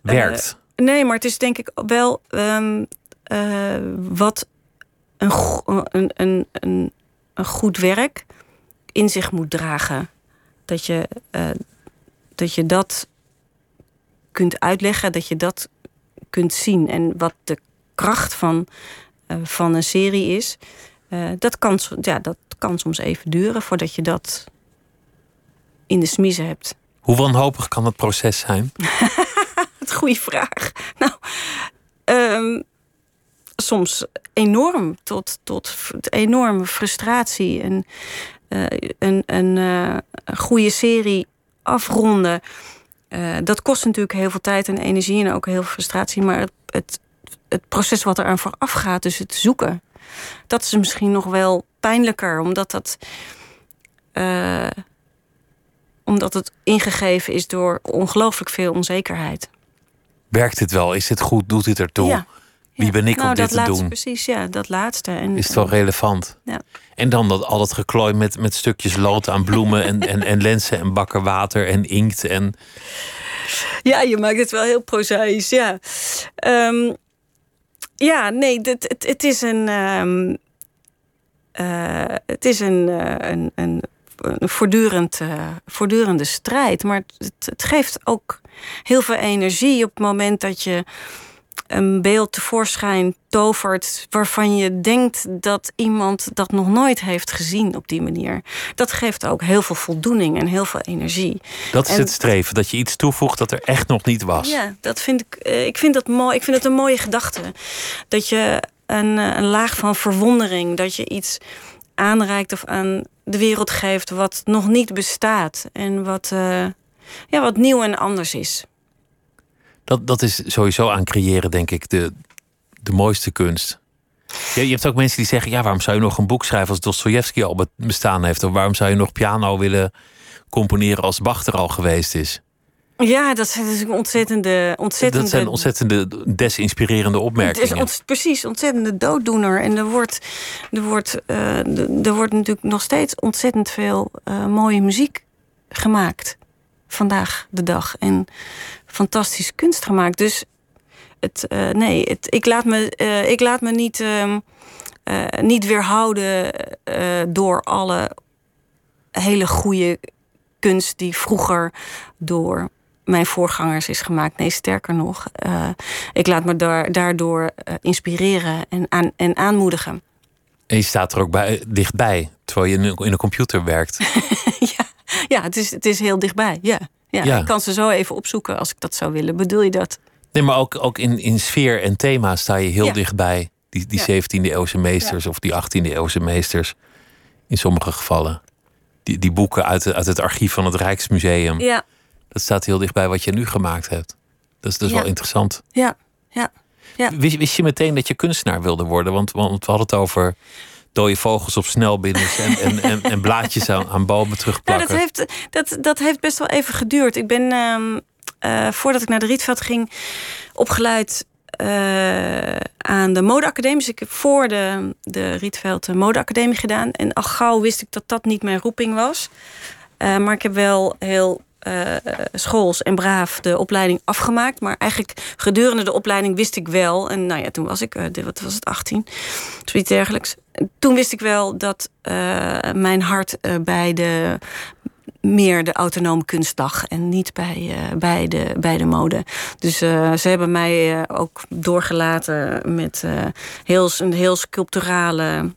werkt. Uh, nee, maar het is denk ik wel um, uh, wat een, een, een, een, een goed werk in zich moet dragen. Dat je, uh, dat je dat kunt uitleggen, dat je dat kunt zien. En wat de kracht van, uh, van een serie is, uh, dat, kan, ja, dat kan soms even duren voordat je dat in de smiezen hebt. Hoe wanhopig kan dat proces zijn? Wat goede vraag. Nou, um, soms enorm tot, tot enorme frustratie. En uh, een, een, uh, goede serie afronden. Uh, dat kost natuurlijk heel veel tijd en energie en ook heel veel frustratie. Maar het, het, het proces wat er aan vooraf gaat, dus het zoeken, dat is misschien nog wel pijnlijker, omdat dat. omdat het ingegeven is door ongelooflijk veel onzekerheid. Werkt dit wel? Is dit goed? Doet dit ertoe? Ja. Wie ben ik nou, om dit te doen? Precies, ja, dat laatste. En, is het wel relevant? Ja. En dan dat, al dat geklooi met, met stukjes lood aan bloemen en, en, en lenzen en bakken water en inkt en Ja, je maakt het wel heel prozaïs, ja. Ehm, ja, nee, het, het, het is een... Um, uh, het is een, uh, een, een, een voortdurend, uh, voortdurende strijd. Maar het, het geeft ook heel veel energie op het moment dat je een beeld tevoorschijn tovert waarvan je denkt dat iemand dat nog nooit heeft gezien op die manier. Dat geeft ook heel veel voldoening en heel veel energie. Dat is het streven, dat je iets toevoegt dat er echt nog niet was. Ja, dat vind ik, eh, ik vind dat mooi. Ik vind het een mooie gedachte. Dat je een, eh, een laag van verwondering, dat je iets aanreikt of aan de wereld geeft wat nog niet bestaat en wat, uh, ja, wat nieuw en anders is. Dat, dat is sowieso aan creëren, denk ik, de, de mooiste kunst. Je, je hebt ook mensen die zeggen: ja, waarom zou je nog een boek schrijven als Dostoevsky al bestaan heeft? Of waarom zou je nog piano willen componeren als Bach er al geweest is? Ja, dat zijn dus ontzettende, ontzettende... Dat zijn ontzettende desinspirerende opmerkingen. Het is precies, ontzettende dooddoener. En er wordt, er, wordt, uh, er wordt natuurlijk nog steeds ontzettend veel uh, mooie muziek gemaakt. Vandaag de dag. En fantastische kunst gemaakt. Dus het, uh, nee, het, ik, laat me, uh, ik laat me niet, uh, niet weerhouden door alle hele goede kunst die vroeger door mijn voorgangers is gemaakt. Nee, sterker nog, ik laat me daar, daardoor inspireren en, aan, en aanmoedigen. En je staat er ook bij, dichtbij, terwijl je in een computer werkt. ja, ja het, is, het is heel dichtbij, ja. Ja, ik kan ze zo even opzoeken als ik dat zou willen. Bedoel je dat? Nee, maar ook, ook in, in sfeer en thema sta je heel dichtbij. Die, die 17e eeuwse meesters of die 18e eeuwse meesters. In sommige gevallen. Die, die boeken uit, uit het archief van het Rijksmuseum. Ja. Dat staat heel dichtbij wat je nu gemaakt hebt. Dat is dus wel interessant. Ja, ja. ja. Wist, wist je meteen dat je kunstenaar wilde worden? Want, want we hadden het over dode vogels op snelbinders en, en, en, en, blaadjes aan, aan bomen terugplakken. Nou, dat, heeft, dat, dat heeft best wel even geduurd. Ik ben, uh, voordat ik naar de Rietveld ging, opgeleid uh, aan de modeacademie. Dus ik heb voor de, de Rietveld de modeacademie gedaan. En al gauw wist ik dat dat niet mijn roeping was. Uh, maar ik heb wel heel uh, schools en braaf de opleiding afgemaakt. Maar eigenlijk gedurende de opleiding wist ik wel... en nou ja, toen was ik, uh, wat was het, 18, zoiets dergelijks. Toen wist ik wel dat uh, mijn hart bij de meer de autonome kunstdag en niet bij, bij, de, bij de mode. Dus ze hebben mij ook doorgelaten met heel, een heel sculpturale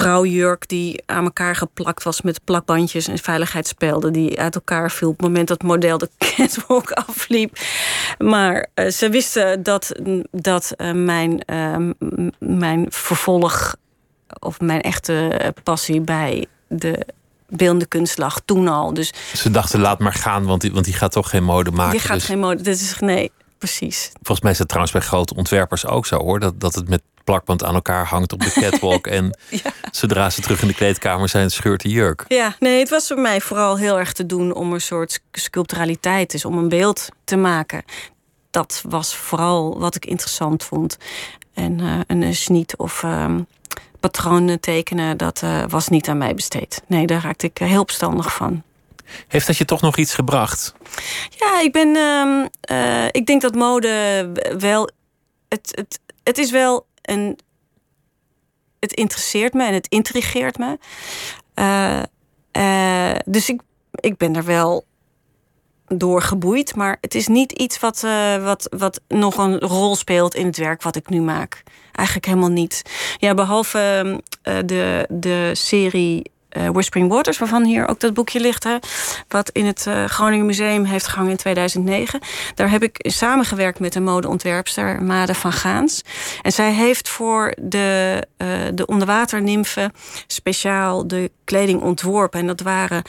trouwjurk die aan elkaar geplakt was met plakbandjes en veiligheidsspelden die uit elkaar viel op het moment dat het model de catwalk afliep. Maar uh, ze wisten dat, dat uh, mijn, uh, mijn vervolg of mijn echte passie bij de beeldende kunst lag toen al. Dus ze dachten laat maar gaan, want die, want die gaat toch geen mode maken. Die gaat dus... geen mode. Dit is nee. Precies. Volgens mij is het trouwens bij grote ontwerpers ook zo hoor. Dat, dat het met plakband aan elkaar hangt op de catwalk. en ja. zodra ze terug in de kleedkamer zijn, scheurt de jurk. Ja, nee, het was voor mij vooral heel erg te doen om een soort sculpturaliteit, dus om een beeld te maken. Dat was vooral wat ik interessant vond. En uh, een sniet of uh, patronen tekenen, dat uh, was niet aan mij besteed. Nee, daar raakte ik heel opstandig van. Heeft dat je toch nog iets gebracht? Ja, ik ben. Uh, ik denk dat mode wel. Het, het, het is wel een. Het interesseert me en het intrigeert me. Uh, uh, dus ik, ik ben er wel door geboeid. Maar het is niet iets wat, wat, wat nog een rol speelt in het werk wat ik nu maak. Eigenlijk helemaal niet. Ja, behalve de, de serie uh, Whispering Waters, waarvan hier ook dat boekje ligt, hè, wat in het uh, Groningen Museum heeft gehangen in 2009. Daar heb ik samengewerkt met een modeontwerpster, Made van Gaans. En zij heeft voor de, uh, de onderwaternimfen speciaal de kleding ontworpen. En dat waren.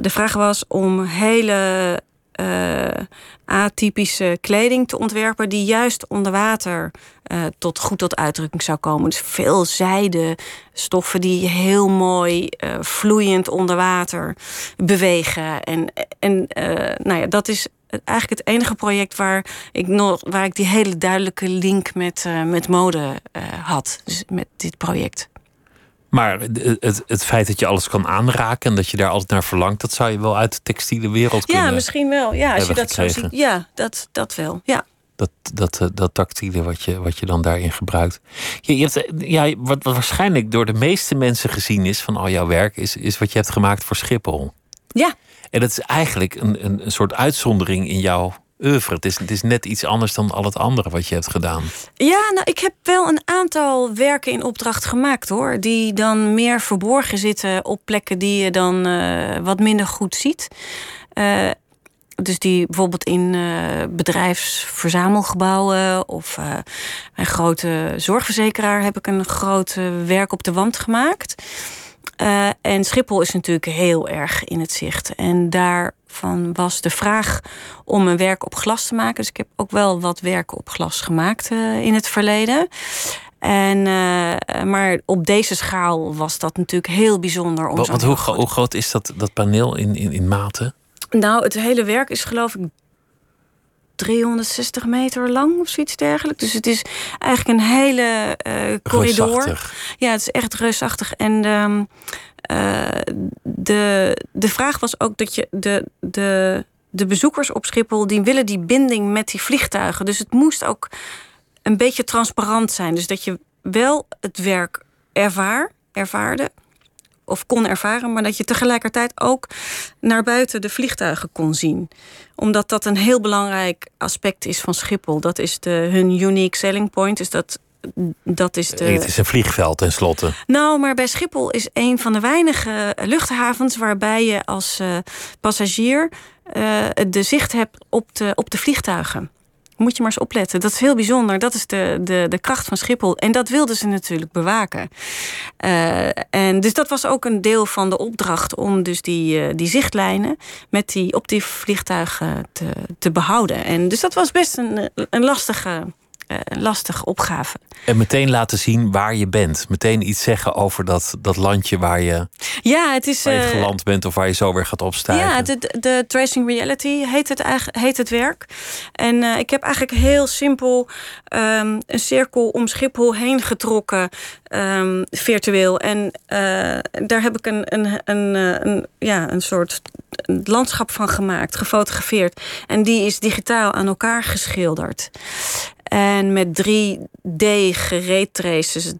de vraag was om hele uh, atypische kleding te ontwerpen die juist onder water uh, tot goed tot uitdrukking zou komen. Dus veel zijde stoffen die heel mooi uh, vloeiend onder water bewegen. En, en nou ja, dat is eigenlijk het enige project waar ik nog waar ik die hele duidelijke link met, met mode had. Dus met dit project. Maar het, het feit dat je alles kan aanraken en dat je daar altijd naar verlangt, dat zou je wel uit de textiele wereld kunnen. Ja, misschien wel. Ja, als je dat gekregen. zo ziet. Ja, dat, dat wel. Ja. Dat, dat, eh, dat tactiele wat je, wat je dan daarin gebruikt. Je, je hebt, eh, ja, wat, wat waarschijnlijk door de meeste mensen gezien is van al jouw werk, is, is wat je hebt gemaakt voor Schiphol. Ja. En dat is eigenlijk een, een, een soort uitzondering in jouw oeuvre. Het is, het is net iets anders dan al het andere wat je hebt gedaan. Ja, nou, ik heb wel een aantal werken in opdracht gemaakt hoor. Die dan meer verborgen zitten op plekken die je dan uh, wat minder goed ziet. Uh, dus die bijvoorbeeld in uh, bedrijfsverzamelgebouwen of een grote zorgverzekeraar heb ik een groot werk op de wand gemaakt. En Schiphol is natuurlijk heel erg in het zicht. En daarvan was de vraag om een werk op glas te maken. Dus ik heb ook wel wat werken op glas gemaakt uh, in het verleden. En, uh, maar op deze schaal was dat natuurlijk heel bijzonder. Om hoe, hoe, groot is dat, dat paneel in, in, in maten? Nou, het hele werk is geloof ik 360 meter lang of zoiets dergelijks. Dus het is eigenlijk een hele uh, corridor. Reusachtig. Ja, het is echt reusachtig. En um, uh, de, de vraag was ook dat je de, de, de bezoekers op Schiphol... die willen die binding met die vliegtuigen. Dus het moest ook een beetje transparant zijn. Dus dat je wel het werk ervaar, ervaarde of kon ervaren, maar dat je tegelijkertijd ook naar buiten de vliegtuigen kon zien. Omdat dat een heel belangrijk aspect is van Schiphol. Dat is de, hun unique selling point. Dus dat, dat is de... Het is een vliegveld tenslotte. Nou, maar bij Schiphol is een van de weinige luchthavens waarbij je als uh, passagier uh, de zicht hebt op de, op de vliegtuigen moet je maar eens opletten. Dat is heel bijzonder. Dat is de, de, de kracht van Schiphol. En dat wilden ze natuurlijk bewaken. Uh, en dus dat was ook een deel van de opdracht om dus die, die zichtlijnen met die, op die vliegtuigen te, te behouden. En dus dat was best een, een lastige. Uh, lastige opgave. En meteen laten zien waar je bent. Meteen iets zeggen over dat, dat landje waar je, ja, het is, waar je geland bent of waar je zo weer gaat opstijgen. Ja, de, de Tracing Reality heet het, heet het werk. En uh, ik heb eigenlijk heel simpel um, een cirkel om Schiphol heen getrokken, um, virtueel. En uh, daar heb ik een, een, een, een, ja, een soort landschap van gemaakt, gefotografeerd. En die is digitaal aan elkaar geschilderd. En met 3D gereedtraces,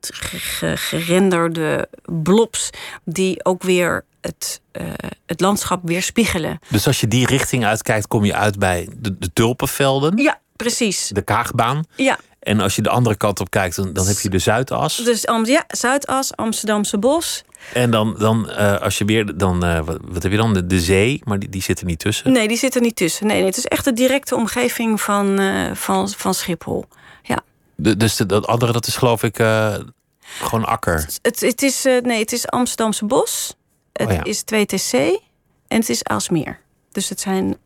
gerenderde blobs, die ook weer het, uh, het landschap weerspiegelen. Dus als je die richting uitkijkt, kom je uit bij de, de tulpenvelden? Ja, precies. De Kaagbaan? Ja. En als je de andere kant op kijkt, dan, dan heb je de Zuidas. Dus ja, Zuidas, Amsterdamse bos. En dan, dan uh, als je weer, dan, uh, wat, wat, heb je dan? De, de, zee, maar die, die zit er niet tussen? Nee, die zit er niet tussen. Nee, nee het is echt de directe omgeving van, uh, van, van Schiphol. Ja. De, dus de, dat andere, dat is geloof ik gewoon akker? Het, het, is, nee, het is Amsterdamse bos. Het oh ja. is 2TC en het is Aalsmeer. Dus het zijn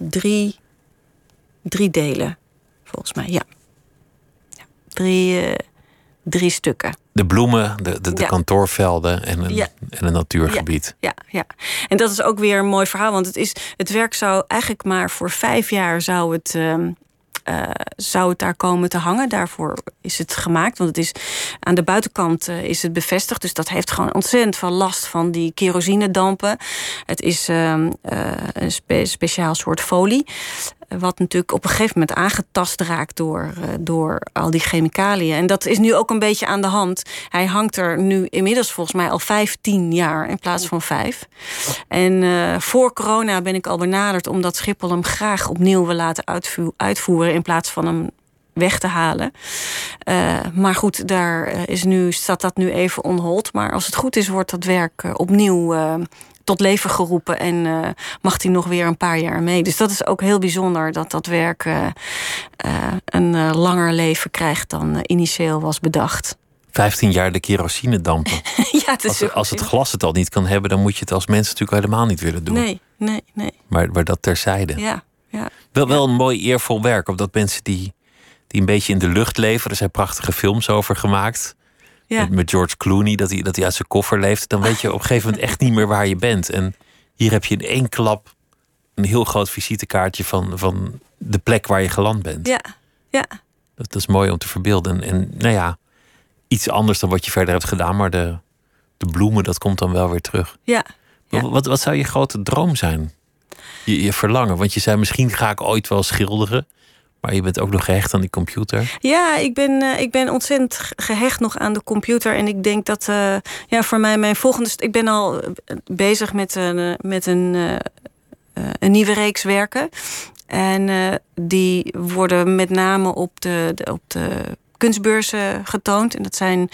drie, drie delen, volgens mij, ja. ja. Drie drie stukken. De bloemen, de, de, de Ja. kantoorvelden en een, Ja. en een natuurgebied. Ja, ja. En dat is ook weer een mooi verhaal. Want het, is, het werk zou eigenlijk maar voor vijf jaar zou het, ehm, eh, zou het daar komen te hangen. Daarvoor is het gemaakt. Want het is aan de buitenkant eh, is het bevestigd. Dus dat heeft gewoon ontzettend veel last van die kerosinedampen. Het is ehm, eh, een spe- speciaal soort folie. Wat natuurlijk op een gegeven moment aangetast raakt door, eh, door al die chemicaliën. En dat is nu ook een beetje aan de hand. Hij hangt er nu inmiddels volgens mij al 15 jaar in plaats van vijf. En eh, voor corona ben ik al benaderd omdat Schiphol hem graag opnieuw wil laten uitvoer- uitvoeren in plaats van hem weg te halen. Eh, maar goed, daar is nu, staat dat nu even on hold. Maar als het goed is, wordt dat werk opnieuw tot leven geroepen en eh, mag hij nog weer een paar jaar mee. Dus dat is ook heel bijzonder dat dat werk eh, eh, een langer leven krijgt dan initieel was bedacht. 15 jaar de kerosinedampen. ja, het is Als, als het glas het al niet kan hebben, dan moet je het als mens natuurlijk helemaal niet willen doen. Nee, nee, nee. Maar, maar dat terzijde. Ja, ja. Wel, wel een mooi eervol werk. Omdat mensen die, die een beetje in de lucht leven. Er zijn prachtige films over gemaakt. Ja. Met, George Clooney, dat hij, dat hij uit zijn koffer leeft. Dan weet je op een gegeven moment echt niet meer waar je bent. En hier heb je in één klap een heel groot visitekaartje van, van de plek waar je geland bent. Ja, ja. Dat, dat is mooi om te verbeelden. En nou ja, iets anders dan wat je verder hebt gedaan. Maar de, de bloemen, dat komt dan wel weer terug. Ja. ja. Wat, wat zou je grote droom zijn? Je, je verlangen? Want je zei misschien ga ik ooit wel schilderen. Maar je bent ook nog gehecht aan die computer. Ja, ik ben, uh, ik ben ontzettend gehecht nog aan de computer. En ik denk dat uh, ja, voor mij mijn volgende... Ik ben al bezig met, uh, met een, een nieuwe reeks werken. En die worden met name op de, op de kunstbeurzen getoond. En dat zijn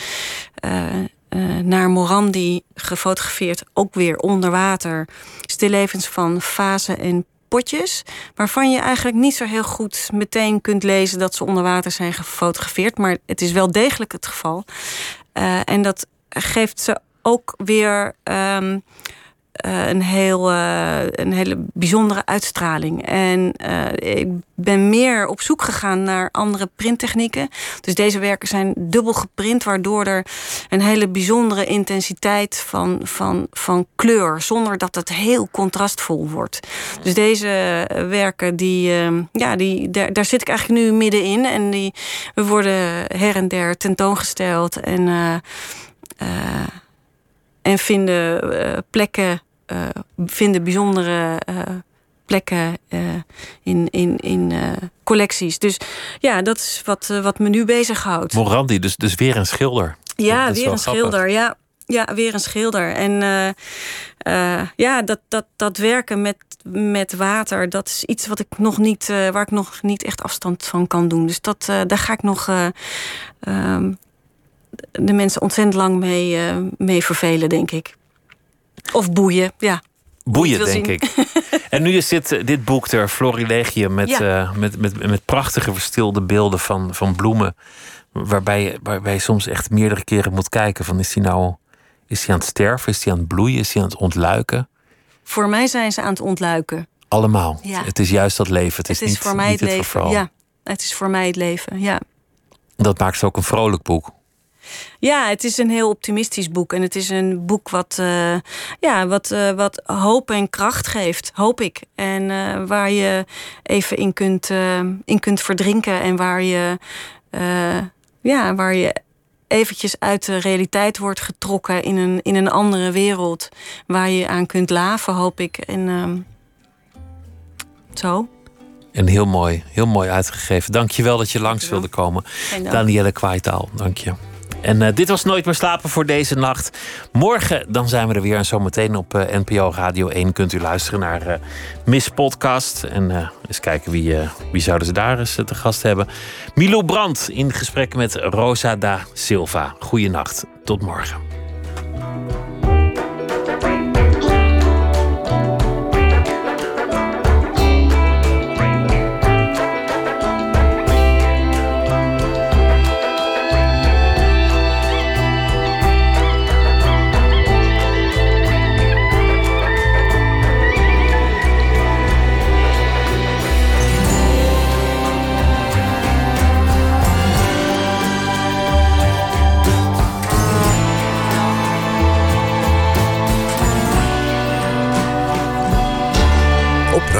naar Morandi gefotografeerd, ook weer onder water. Stillevens van Fase en potjes. Waarvan je eigenlijk niet zo heel goed meteen kunt lezen dat ze onder water zijn gefotografeerd. Maar het is wel degelijk het geval. Uh, en dat geeft ze ook weer. Um, uh, een, heel, uh, een hele bijzondere uitstraling. En uh, ik ben meer op zoek gegaan naar andere printtechnieken. Dus deze werken zijn dubbel geprint, waardoor er een hele bijzondere intensiteit van, van, van kleur, zonder dat het heel contrastvol wordt. Dus deze werken, die, ja, die, daar, zit ik eigenlijk nu middenin. En die worden her en der tentoongesteld en, en vinden plekken vinden bijzondere uh, plekken uh, in, in, in collecties. Dus ja, dat is wat, wat me nu bezighoudt. Morandi, dus, dus weer een schilder. Ja, weer een schilder. Ja, ja, weer een schilder. En ja, dat, dat, dat werken met, met water, dat is iets wat ik nog niet, waar ik nog niet echt afstand van kan doen. Dus dat, daar ga ik nog um, de mensen ontzettend lang mee, mee vervelen, denk ik. Of boeien, ja. Boeien, denk ik. En nu is dit, dit boek er, Florilegium, met, ja. uh, met, met, met prachtige verstilde beelden van, van bloemen. Waarbij, waarbij je soms echt meerdere keren moet kijken: van is hij nou is hij aan het sterven? Is hij aan het bloeien? Is hij aan het ontluiken? Voor mij zijn ze aan het ontluiken. Allemaal. Ja. Het is juist dat leven. Het is, het is niet, voor mij niet het leven. ja, het is voor mij het leven. Ja. Dat maakt het ook een vrolijk boek. Ja, het is een heel optimistisch boek. En het is een boek wat, uh, ja, wat, uh, wat hoop en kracht geeft, hoop ik. En uh, waar je even in kunt, in kunt verdrinken. En waar je, ja, waar je eventjes uit de realiteit wordt getrokken in een, in een andere wereld. Waar je aan kunt laven, hoop ik. En ehm, zo. En heel mooi, heel mooi uitgegeven. Dank je wel dat je langs wilde komen. Danielle Kwaaitaal, dank je. En uh, dit was Nooit meer slapen voor deze nacht. Morgen dan zijn we er weer. En zometeen op uh, NPO Radio 1 kunt u luisteren naar uh, Miss Podcast. En eens kijken wie, wie zouden ze daar eens te gast hebben. Milo Brandt in gesprek met Rosa da Silva. Goeienacht, tot morgen.